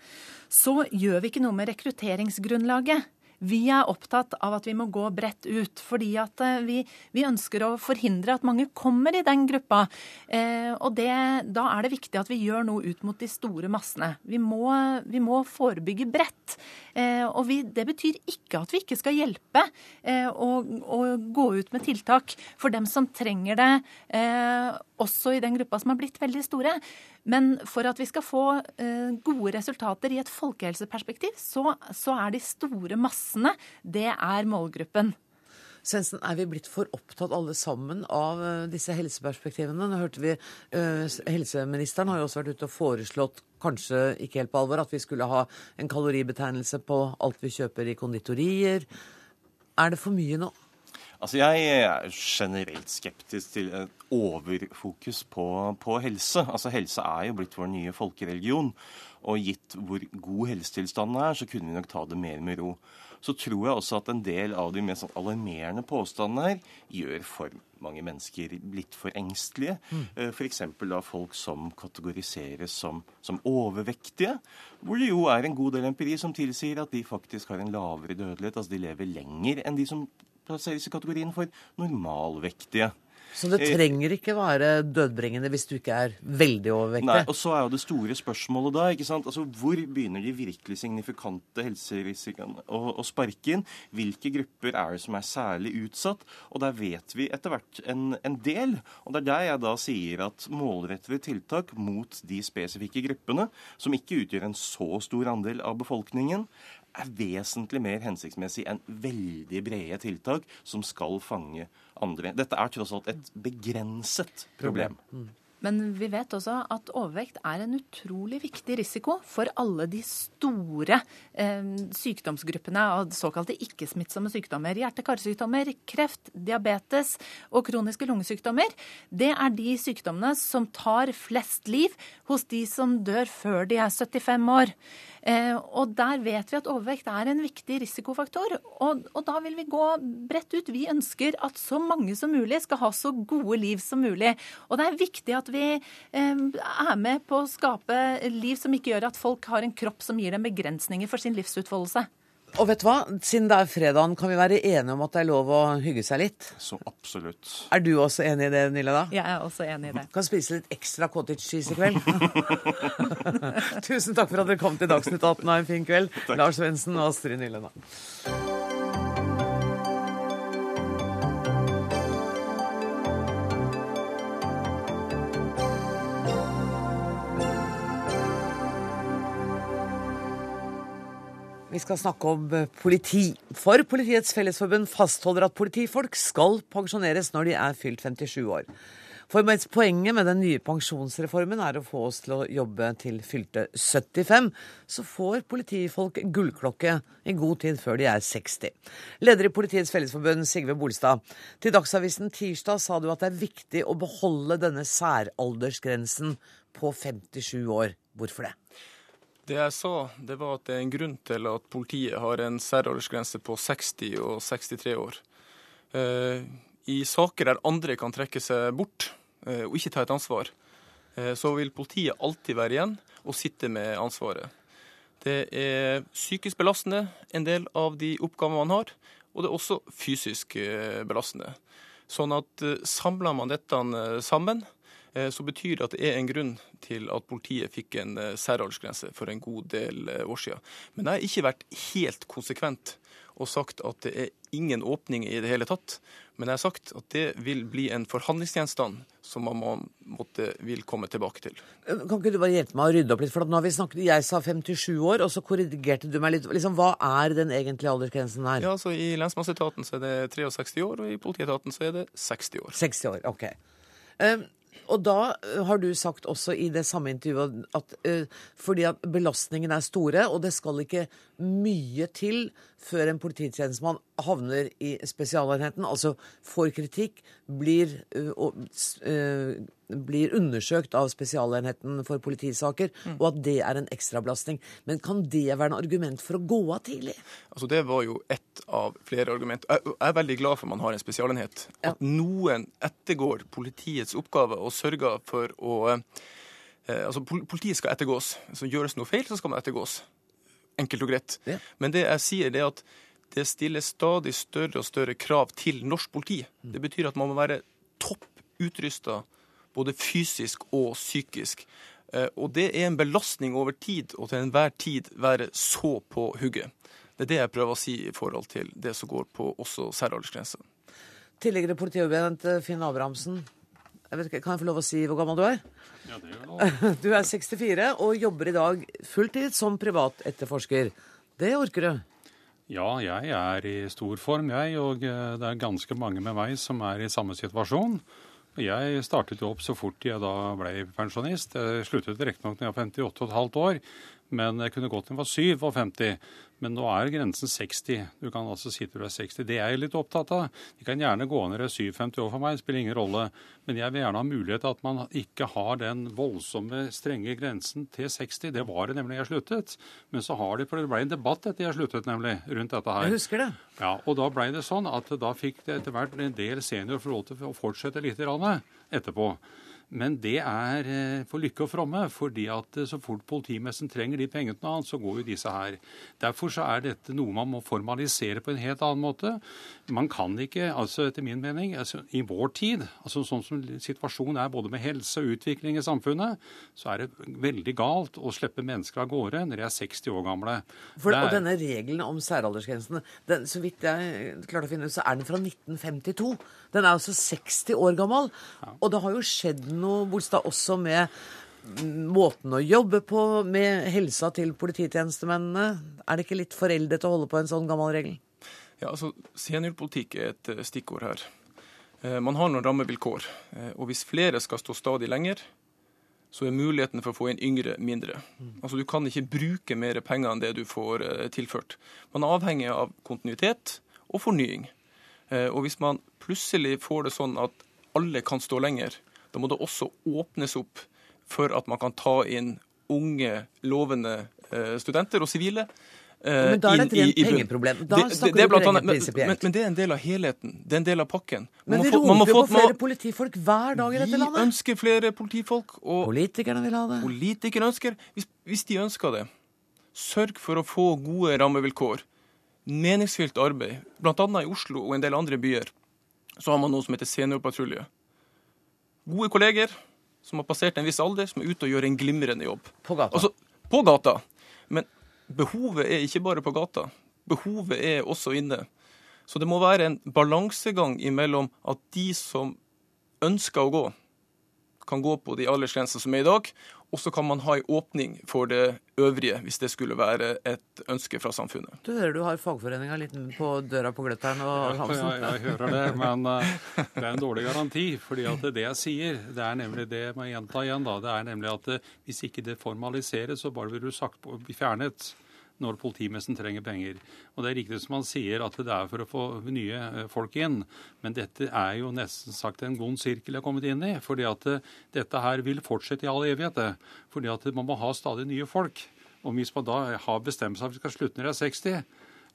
så gjør vi ikke noe med rekrutteringsgrunnlaget. Vi er opptatt av at vi må gå bredt ut, fordi at eh, vi, vi ønsker å forhindre at mange kommer i den gruppa. Eh, og det, da er det viktig at vi gjør noe ut mot de store massene. Vi må, vi må forebygge bredt. Eh, og vi, det betyr ikke at vi ikke skal hjelpe eh, og, og, gå ut med tiltak for dem som trenger det, eh, også i den gruppa som har blitt veldig store. Men for at vi skal få eh, gode resultater i et folkehelseperspektiv, så, så er de store massene det er målgruppen. Svendsen, er vi blitt for opptatt alle sammen av uh, disse helseperspektivene? Nå hørte vi uh, Helseministeren har jo også vært ute og foreslått, kanskje ikke helt på alvor, at vi skulle ha en kaloribetegnelse på alt vi kjøper i konditorier. Er det for mye nå? Altså, Jeg er generelt skeptisk til et overfokus på, på, helse. Altså, Helse er jo blitt vår nye folkereligion. Og gitt hvor god helsetilstanden er, så kunne vi nok ta det mer med ro så tror jeg også at en del av de mest alarmerende påstandene her gjør for mange mennesker litt for engstelige. Mm. Eh, F.eks. da folk som kategoriseres som, som, overvektige, hvor det jo er en god del empiri som tilsier at de faktisk har en lavere dødelighet, altså de lever lenger enn de som plasseres i kategorien for normalvektige. Så det eh, trenger ikke være dødbringende hvis du ikke er veldig overvektig? Nei, og så er jo det store spørsmålet da, ikke sant? Altså, Hvor begynner de virkelig signifikante helserisikoene å, å sparke inn? Hvilke grupper er det som er særlig utsatt? Og der vet vi etter hvert en, en del. Og det er der jeg da sier at målrettede tiltak mot de spesifikke gruppene, som ikke utgjør en så stor andel av befolkningen, er vesentlig mer hensiktsmessig enn veldig brede tiltak som skal fange andre. Dette er tross alt et begrenset problem. Mm. Men vi vet også at overvekt er en utrolig viktig risiko for alle de store eh, sykdomsgruppene av såkalte ikke-smittsomme sykdommer. Hjerte-karsykdommer, kreft, diabetes og kroniske lungesykdommer. Det er de sykdommene som tar flest liv hos de som dør før de er 75 år. Eh, og der vet vi at overvekt er en viktig risikofaktor. Og, og, da vil vi gå bredt ut. Vi ønsker at så mange som mulig skal ha så gode liv som mulig. Og det er viktig at vi eh, er med på å skape liv som ikke gjør at folk har en kropp som gir dem begrensninger for sin livsutfoldelse. Og vet du hva? Siden det er fredagen, kan vi være enige om at det er lov å hygge seg litt? Så absolutt. Er du også enig i det, Nilla? da? Jeg er også enig i det. Kan spise litt ekstra cottage cheese i kveld. Tusen takk for at dere kom til Dagsnytt 18 og en fin kveld. Takk. Lars Svendsen og Astrid Nylle. Vi skal snakke om eh, politi. For Politiets Fellesforbund fastholder at politifolk skal pensjoneres når de er fylt 57 år. For poenget med den nye pensjonsreformen er å få oss til å jobbe til fylte 75, så får politifolk gullklokke i god tid før de er 60. Leder i Politiets Fellesforbund, Sigve Bolstad. Til Dagsavisen tirsdag sa du at det er viktig å beholde denne særaldersgrensen på 57 år. Hvorfor det? Det jeg sa, det var at det er en grunn til at politiet har en særaldersgrense på 60 og 63 år. Eh, I saker der andre kan trekke seg bort eh, og ikke ta et ansvar, eh, så vil politiet alltid være igjen og sitte med ansvaret. Det er psykisk belastende, en del av de oppgavene man har, og det er også fysisk belastende. Sånn at samler man dette sammen, så betyr det at det er en grunn til at politiet fikk en eh, særaldersgrense for en god del eh, år siden. Men jeg har ikke vært helt konsekvent og sagt at det er ingen åpning i det hele tatt. Men jeg har sagt at det vil bli en forhandlingsgjenstand som man må, måtte, vil komme tilbake til. Kan ikke du bare hjelpe meg å rydde opp litt? For nå har vi snakket, Jeg sa 57 år, og så korrigerte du meg litt. Liksom, hva er den egentlige aldersgrensen her? Ja, altså I lensmannsetaten så er det 63 år, og i politietaten så er det 60 år. 60 år, ok. Um, og da eh, har du sagt også i det samme intervjuet at uh, fordi at belastningen er store, og det skal ikke mye til før en polititjenestemann havner i spesialenheten, altså får kritikk, blir, uh, uh, blir undersøkt av Spesialenheten for politisaker, mm. og at det er en ekstrabelastning. Men kan det være en argument for å gå av tidlig? Altså Det var jo ett av flere argumenter. Jeg er veldig glad for man har en spesialenhet. Ja. At noen ettergår politiets oppgave og sørger for å Altså Politiet skal ettergås. Så gjøres noe feil, så skal man ettergås. Enkelt og greit. Ja. Men det jeg sier, det er at det stiller stadig større og større krav til norsk politi. Det betyr at man må være topp utrusta både fysisk og psykisk. Eh, og det er en belastning over tid, og til enhver tid være så på hugget. Det er det jeg prøver å si i forhold til det som går på også særaldersgrense. Tidligere politiovervendt Finn Abrahamsen. Jeg vet ikke, kan jeg få lov å si hvor gammel du er? Ja, det er lov. Du er 64 og jobber i dag fulltid som privatetterforsker. Det orker du? Ja, jeg er i stor form, jeg. Og eh, det er ganske mange med meg som er i samme situasjon. Jeg startet jo opp så fort jeg da ble pensjonist. Jeg sluttet riktignok da jeg var 58 15 år, men jeg kunne gått til jeg var 57. Men nå er grensen 60. Du kan altså si til du er 60. Det er jeg litt opptatt av. De kan gjerne gå ned i 57 år for meg, det spiller ingen rolle. Men jeg vil gjerne ha mulighet til at man ikke har den voldsomme, strenge grensen til 60. Det var det nemlig jeg sluttet. Men så har de, for det ble en debatt etter jeg sluttet, nemlig, rundt dette her. Jeg husker det. Ja, Og da ble det sånn at da fikk det etter hvert en del seniorer få lov til å fortsette litt etterpå. Men det er eh, for lykke og fromme, fordi at eh, så fort politimessen trenger de pengene til noe annet, så går jo disse her. Derfor så er dette noe man må formalisere på en helt annen måte. Man kan ikke, altså etter min mening, altså, i vår tid, altså sånn som situasjonen er både med helse og utvikling i samfunnet, så er det veldig galt å slippe mennesker av gårde når de er 60 år gamle. For, er, og denne regelen om særaldersgrensene, den, så vidt jeg klarte å finne ut, så er den fra 1952. Den er altså 60 år gammel. Og det har jo skjedd noe Bolstad også med måten å jobbe på, med helsa til polititjenestemennene. Er det ikke litt foreldet å holde på en sånn gammel regel? Ja, altså, Seniorpolitikk er et eh, stikkord her. Eh, man har noen rammevilkår. Eh, og hvis flere skal stå stadig lenger, så er muligheten for å få inn yngre mindre. Altså Du kan ikke bruke mer penger enn det du får tilført. Man er avhengig av kontinuitet og fornying. Og hvis man plutselig får det sånn at alle kan stå lenger, da må det også åpnes opp for at man kan ta inn unge, lovende eh, studenter og sivile. Eh, men da er det et rent pengeproblem. Da snakker du ikke prinsipielt. Men, men, det er en del av helheten. Det er en del av pakken. Men vi roper jo på flere politifolk hver dag i dette landet. Vi ønsker flere politifolk. Og Politikerne vil ha det. Politikerne ønsker hvis, hvis de ønsker det, sørg for å få gode rammevilkår. Meningsfylt arbeid. Blant annet i Oslo og en del andre byer så har man noe som heter seniorpatrulje gode kolleger som har passert en viss alder, som er ute og gjør en glimrende jobb. På gata? Altså, på gata. Men behovet er ikke bare på gata. Behovet er også inne. Så det må være en balansegang imellom at de som ønsker å gå, kan gå på de aldersgrensene som er i dag, og så kan man ha en åpning for det øvrige, hvis det skulle være et ønske fra samfunnet. Du hører du har fagforeninga litt på døra på Gløttern og Hansen? Ja, jeg, jeg, hører det, men uh, det er en dårlig garanti. fordi at det jeg sier, det er nemlig det jeg må gjenta igjen, da, det er nemlig at uh, hvis ikke det formaliseres, så bare vil du sagt på, bli fjernet når politimessen trenger penger. Og Det er riktig som han sier at det er for å få nye eh, folk inn, men dette er jo nesten sagt en god sirkel jeg har kommet inn i. fordi at eh, dette her vil fortsette i all evighet. Fordi at man må ha stadig nye folk. Og hvis man da har bestemt seg for at vi skal slutte når de er 60,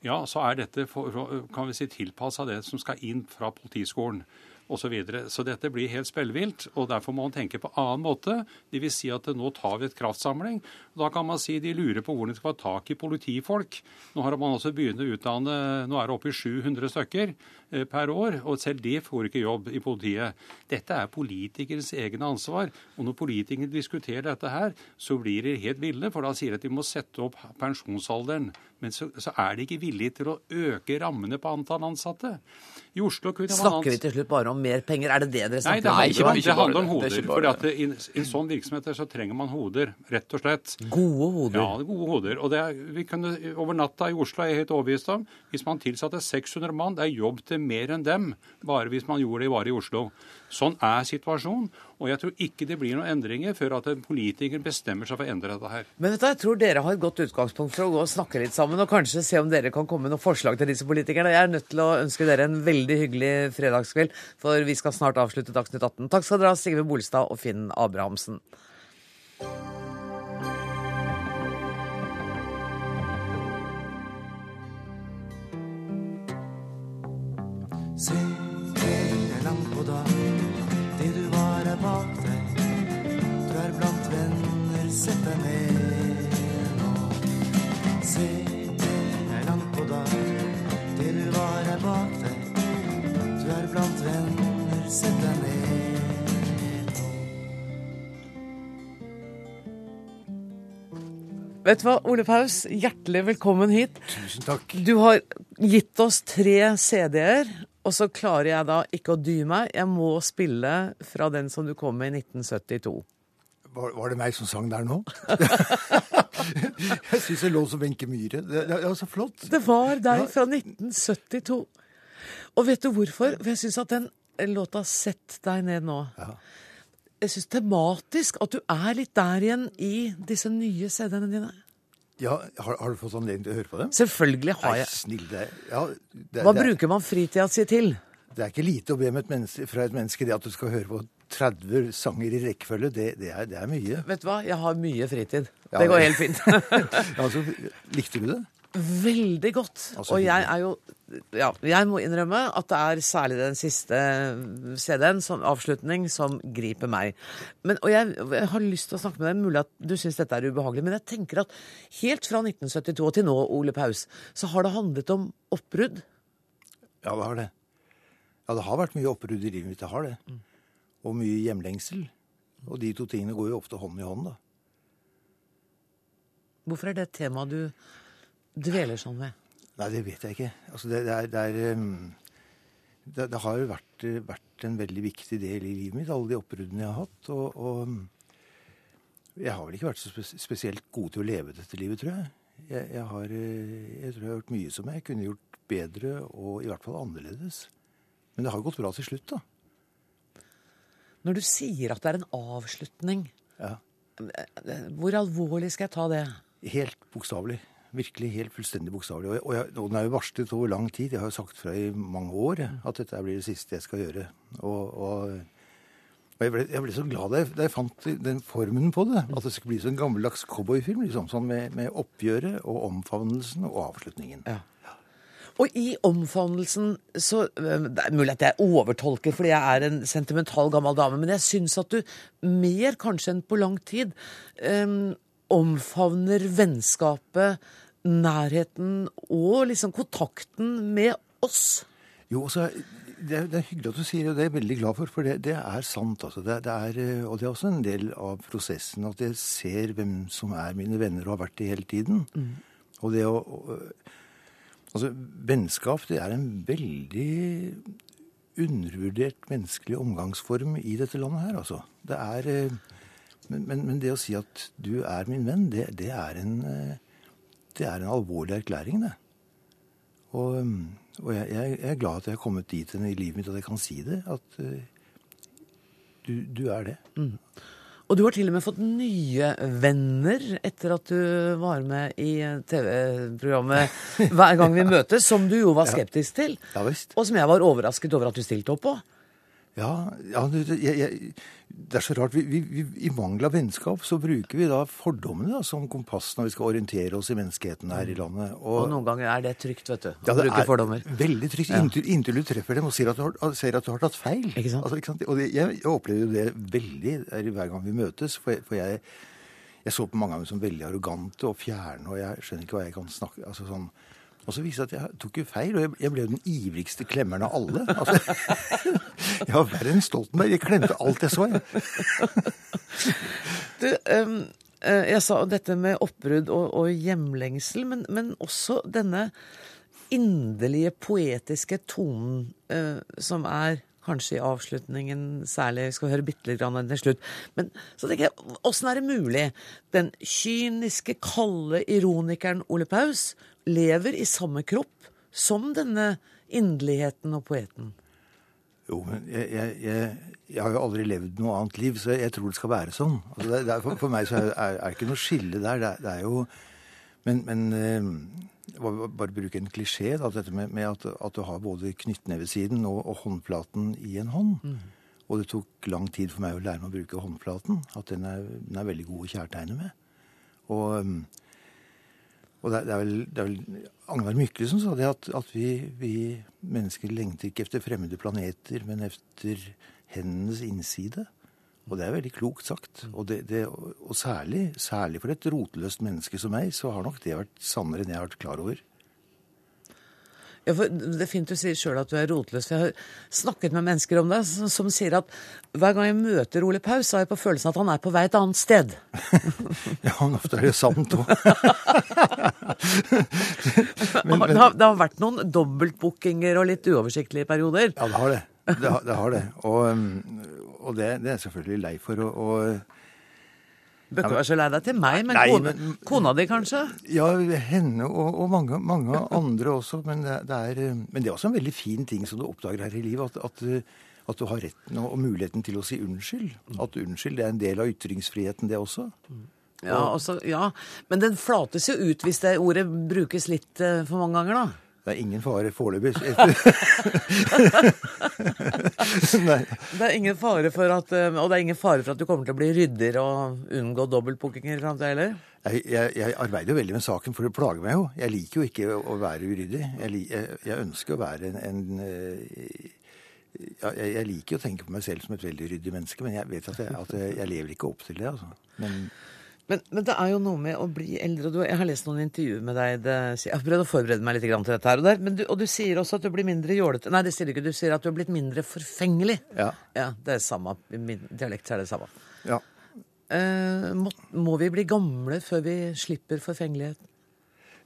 ja, så er dette kan vi si, tilpassa det som skal inn fra politiskolen osv. Så, videre. så dette blir helt spellvilt, og derfor må man tenke på annen måte. Det vil si at nå tar vi et kraftsamling. Da kan man si de lurer på hvordan de skal få tak i politifolk. Nå har man også begynt å utdanne Nå er det oppe i 700 stykker per år, og selv de får ikke jobb i politiet. Dette er politikernes egne ansvar. Og når politikerne diskuterer dette her, så blir de helt ville, for da sier de at de må sette opp pensjonsalderen. Men så, så er de ikke villige til å øke rammene på antall ansatte. I Oslo kunne man Snakker vi til slutt bare om mer penger? Er det det dere snakker om? Nei, det, handler, det handler om hoder. For at i, i en sånn virksomhet så trenger man hoder, rett og slett. Gode hoder? Ja, gode hoder. Og det er, vi kunne, over natta i Oslo er jeg helt overbevist om hvis man tilsatte 600 mann, det er jobb til mer enn dem, bare hvis man gjorde det bare i Oslo. Sånn er situasjonen. Og jeg tror ikke det blir noen endringer før at en politiker bestemmer seg for å endre dette her. Men vet du, jeg tror dere har et godt utgangspunkt for å gå og snakke litt sammen, og kanskje se om dere kan komme med noen forslag til disse politikerne. Jeg er nødt til å ønske dere en veldig hyggelig fredagskveld, for vi skal snart avslutte Dagsnytt 18. Takk skal dere ha, Sigve Bolstad og Finn Abrahamsen. Se, det er langt på dag. Det du var, er bak deg. Du er blant venner, sett deg ned nå. Se, det er langt på dag. Det du var, er bak deg. Du er blant venner, sett deg ned. Vet du hva, Ole Paus, hjertelig velkommen hit. Tusen takk. Du har gitt oss tre CD-er, og så klarer jeg da ikke å dy meg. Jeg må spille fra den som du kom med i 1972. Var, var det meg som sang der nå? jeg syns det lå som Wenche Myhre. Det, det er så flott. Det var deg fra 1972. Og vet du hvorfor? For jeg syns at den låta 'Sett deg ned' nå Jeg syns tematisk at du er litt der igjen i disse nye CD-ene dine. Ja, har, har du fått anledning til å høre på dem? Selvfølgelig har Nei, jeg. snill, det, ja, det, Hva det, er- bruker man fritida si til? Det er ikke lite å be om et menneske, fra et menneske det at du skal høre på 30 sanger i rekkefølge. Det, det, er, det er mye. Vet du hva, jeg har mye fritid. Ja, det går helt fint. Ja, altså, likte du det? Veldig godt. Og jeg er jo Ja, jeg må innrømme at det er særlig den siste CD-en, som avslutning, som griper meg. Men, og jeg, jeg har lyst til å snakke med deg, mulig at du syns dette er ubehagelig, men jeg tenker at helt fra 1972 til nå, Ole Paus, så har det handlet om oppbrudd. Ja, det har det. Ja, det har vært mye oppbrudd i livet mitt. Det har det. Mm. Og mye hjemlengsel. Og de to tingene går jo ofte hånd i hånd, da. Hvorfor er det et tema du dveler sånn ved? Nei, det vet jeg ikke. Altså, det, det er, det, er um, det, det har jo vært, eh, vært en veldig viktig del i livet mitt, alle de oppbruddene jeg har hatt. Og, og um, jeg har vel ikke vært så spes spesielt god til å leve dette livet, tror jeg. Jeg, jeg, har, eh, jeg tror jeg har gjort mye som jeg kunne gjort bedre, og i hvert fall annerledes. Men det har gått bra til slutt, da. Når du sier at det er en avslutning, Ja. hvor alvorlig skal jeg ta det? Helt bokstavelig. Virkelig helt fullstendig bokstavelig. Og, og, den er jo varslet over lang tid. Jeg har jo sagt fra i mange år at dette blir det siste jeg skal gjøre. Og, og, og jeg, ble, jeg ble så glad da jeg, da jeg fant den formen på det. At det skulle bli sånn gammeldags cowboyfilm. Liksom, sånn med, med oppgjøret og omfavnelsen og avslutningen. Og i omfavnelsen så øh, Det er mulig at jeg overtolker fordi jeg er en sentimental gammel dame, men jeg syns at du mer kanskje enn på lang tid um, omfavner vennskapet, nærheten og liksom kontakten med oss. Jo, altså, det, er, det er hyggelig at du sier det, og det er jeg veldig glad for, for det, det er sant. Altså. Det, det er, eh, og det er også en del av prosessen at jeg ser hvem som er mine venner og har vært det hele tiden. Og det å å- Altså, vennskap, det er en veldig undervurdert menneskelig omgangsform i dette landet her, altså. Det er eh, men, men, men det å si at du er min venn, det, det, er, en, eh, det er en alvorlig erklæring, det. Og, um, og jeg, jeg er glad at jeg har kommet dit i livet mitt at jeg kan si det. At uh, du, du er det. Og du har til og med fått nye venner etter at du var med i TV-programmet Hver gang vi møtes, som du jo var skeptisk til. Ja visst. Og som jeg var overrasket over at du stilte opp på. Ja, ja jeg, jeg, det er så rart. Vi, vi, vi, I mangel av vennskap så bruker vi da fordommene da, som kompass når vi skal orientere oss i menneskeheten her i landet. Og noen ganger er det trygt, vet du. Å Ja, det bruke er fordommer. Veldig trygt Ja. inntil, inntil du treffer dem og ser at du har, ser at du har tatt feil. Ikke sant? Altså, ikke sant? Og det, jeg, jeg opplever jo det veldig er hver gang vi møtes. For, jeg, for jeg, jeg så på mange av dem som veldig arrogante og fjerne, og jeg skjønner ikke hva jeg kan snakke altså sånn. Og så viste det seg at jeg tok jo feil, og jeg, ble jo den ivrigste klemmeren av alle. Altså, jeg var verre enn Stoltenberg. Jeg klemte alt jeg så. Jeg. Du, øh, jeg sa dette med oppbrudd og, og hjemlengsel, men, men også denne inderlige, poetiske tonen uh, som er kanskje i avslutningen særlig. Vi skal høre bitte litt grann til slutt. Men så tenker jeg, åssen er det mulig? Den kyniske, kalde ironikeren Ole Paus lever i samme kropp som denne inderligheten og poeten. Jo, men jeg, jeg, jeg, jeg har jo aldri levd noe annet liv, så jeg tror det skal være sånn. Altså det, det er, for, for meg så er, det ikke noe skille der. Det er, det er jo Men, men eh, bare bruke en klisjé, da, dette med, med at, at du har både knyttnevesiden og, og håndflaten i en hånd. Og det tok lang tid for meg å lære meg å bruke håndflaten. At den er, den er veldig god å kjærtegne med. Og, um, og det, er- vel, det er vel Agnar Mykle som sa det, at, at vi, vi mennesker lengter ikke efter fremmede planeter, men efter hendenes innside. Og det er veldig klokt sagt. Og, det, det, og særlig, særlig for et rotløst menneske som meg, så har nok det vært sannere enn jeg har vært klar over. Ja, for Det er fint du sier sjøl at du er rotløs. Jeg har snakket med mennesker om det som, som sier at hver gang jeg møter Ole Paus, så har jeg på følelsen at han er på vei et annet sted. Ja, men ofte er det sant òg. det, har, det har vært noen dobbeltbookinger og litt uoversiktlige perioder. Ja, det har det. Det har det. Og, um, og det, det er jeg selvfølgelig lei for. Og, og Bør ikke være så lei deg til meg, men, Nei, kone, men- kona di kanskje? Ja, henne og, og mange, mange andre også. Men det, det er, eh, men det er også en veldig fin ting som du oppdager her i livet. At, at, eh, at du har retten og, muligheten til å si unnskyld. At unnskyld det er en del av ytringsfriheten, det også. Ja, også, ja, men den flates jo ut hvis det ordet brukes litt eh, for mange ganger, da. Det er ingen fare foreløpig. Det er ingen fare for at, eh, og det er ingen fare for at du kommer til å bli rydder og unngå dobbeltbookinger i framtida heller? Jeg, jeg, jeg arbeider jo veldig med saken, for det plager meg jo. Jeg liker jo ikke å, være uryddig. Jeg, jeg, ønsker å være en, en eh, jeg, liker å tenke på meg selv som et veldig ryddig menneske, men jeg vet at jeg, at lever ikke opp til det. altså. Men Men, men det er jo noe med å bli eldre. og Du, jeg har lest noen intervjuer med deg. Det, jeg har prøvd å forberede meg litt til dette her og der. Men du, og du sier også at du blir mindre jålete. Nei, det sier du ikke. Du sier at du har blitt mindre forfengelig. Ja. Ja, Det er samme. I min dialekt er det samme. Ja. Eh, må, må vi bli gamle før vi slipper forfengelighet?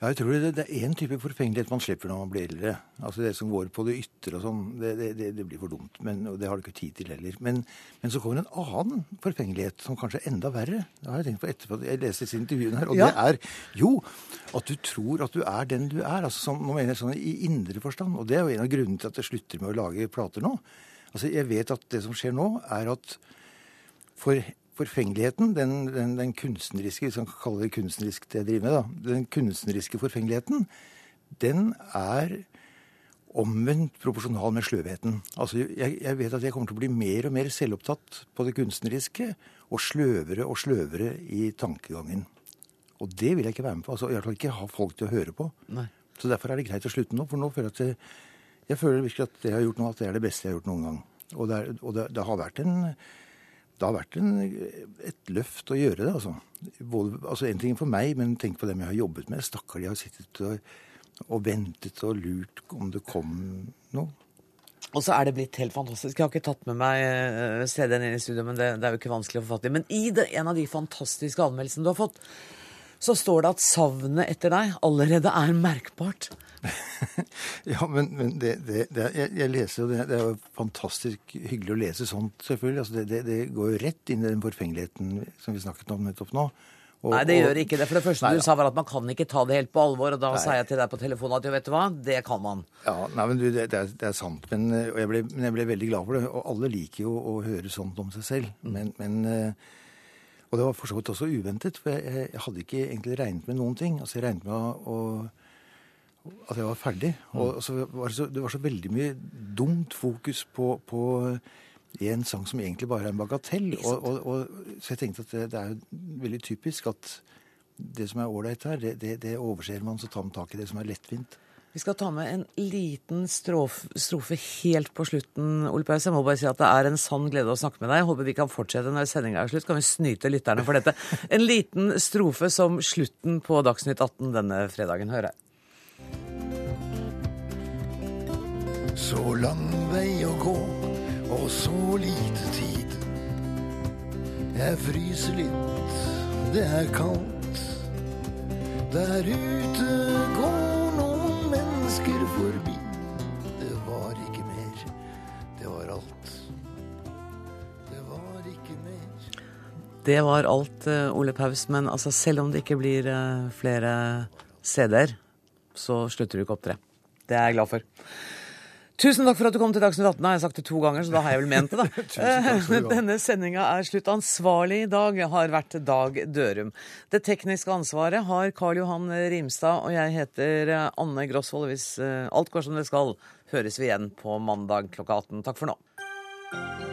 Ja, jeg tror det, det er én type forfengelighet man slipper når man blir eldre. Altså Det som går på det ytre og sånn, det, det, det, blir for dumt. Men, og det har du ikke tid til heller. Men, men så kommer en annen forfengelighet som kanskje er enda verre. Det har jeg tenkt på etterpå. Jeg leste disse intervjuene her. Og Ja. det er jo at du tror at du er den du er. altså som, Nå mener jeg sånn i indre forstand. Og det er jo en av grunnene til at jeg slutter med å lage plater nå. Altså Jeg vet at det som skjer nå, er at for forfengeligheten, den, den, den kunstneriske, hvis man kan kalle det kunstnerisk det jeg driver med, da, den kunstneriske forfengeligheten, den er omvendt proporsjonal med sløvheten. Altså, jeg, jeg vet at jeg kommer til å bli mer og mer selvopptatt på det kunstneriske, og sløvere og sløvere i tankegangen. Og det vil jeg ikke være med på. altså, I hvert fall ikke ha folk til å høre på. Nei. Så derfor er det greit å slutte nå. For nå føler jeg at det, jeg føler virkelig at det jeg har gjort nå, at det er det beste jeg har gjort noen gang. Og det, er, og det, det har vært en det har vært en, et løft å gjøre det, altså. Både, altså En ting for meg, men tenk på dem jeg har jobbet med. Stakkar, de har sittet og, og ventet og lurt om det kom noe. Og så er det blitt helt fantastisk. Jeg har ikke tatt med meg eh, CD-en inn i studio, men det, det er jo ikke vanskelig å få fatt i. Men i det, en av de fantastiske anmeldelsene du har fått, så står det at savnet etter deg allerede er merkbart. Ja, men, men det, det, det jeg, jeg leser jo det, det er jo fantastisk hyggelig å lese sånt, selvfølgelig. Altså det, det, går jo rett inn i den forfengeligheten som vi snakket om nettopp nå. Og- Nei, det gjør ikke det. For det første Nei, du sa var at man kan ikke ta det helt på alvor, og da Nei. sa jeg til deg på telefonen at jo, vet du hva, det kan man. Ja, nei, men du, det, det, er, det er sant. Men, eh, jeg ble, men jeg ble veldig glad for det. Og alle liker jo å høre sånt om seg selv. Men, men eh, Og det var for så vidt også uventet, for jeg, jeg hadde ikke egentlig regnet med noen ting. Altså, jeg regnet med å, å at jeg var ferdig. Og så var det, så, det var så veldig mye dumt fokus på, på en sang som egentlig bare er en bagatell. Og, og, og, så jeg tenkte at det, det er veldig typisk at det som er ålreit her, det, det, overser man, så tar man tak i det som er lettvint. Vi skal ta med en liten strof, strofe helt på slutten, Ole Paus. Jeg må bare si at det er en sann glede å snakke med deg. Jeg håper vi kan fortsette når sendinga er slutt. Kan vi snyte lytterne for dette? En liten strofe som slutten på Dagsnytt 18 denne fredagen. Hør her. Så lang vei å gå, og så lite tid. Jeg fryser litt, det er kaldt. Der ute går noen mennesker forbi. Det var ikke mer, det var alt. Det var ikke mer. Det var alt, eh, Ole Paus. Men altså, selv om det ikke blir eh, flere CD-er, så slutter du ikke å opptre. Det er jeg glad for. Tusen takk for at du kom til Dagsnytt 18. Har jeg sagt det to ganger, så da har jeg vel ment det, da. Denne sendinga er slutt. Ansvarlig i dag har vært Dag Dørum. Det tekniske ansvaret har Karl Johan Rimstad, og jeg heter eh, Anne Grosvold. Hvis eh, alt går som det skal, høres vi igjen på mandag klokka 18. Takk for nå.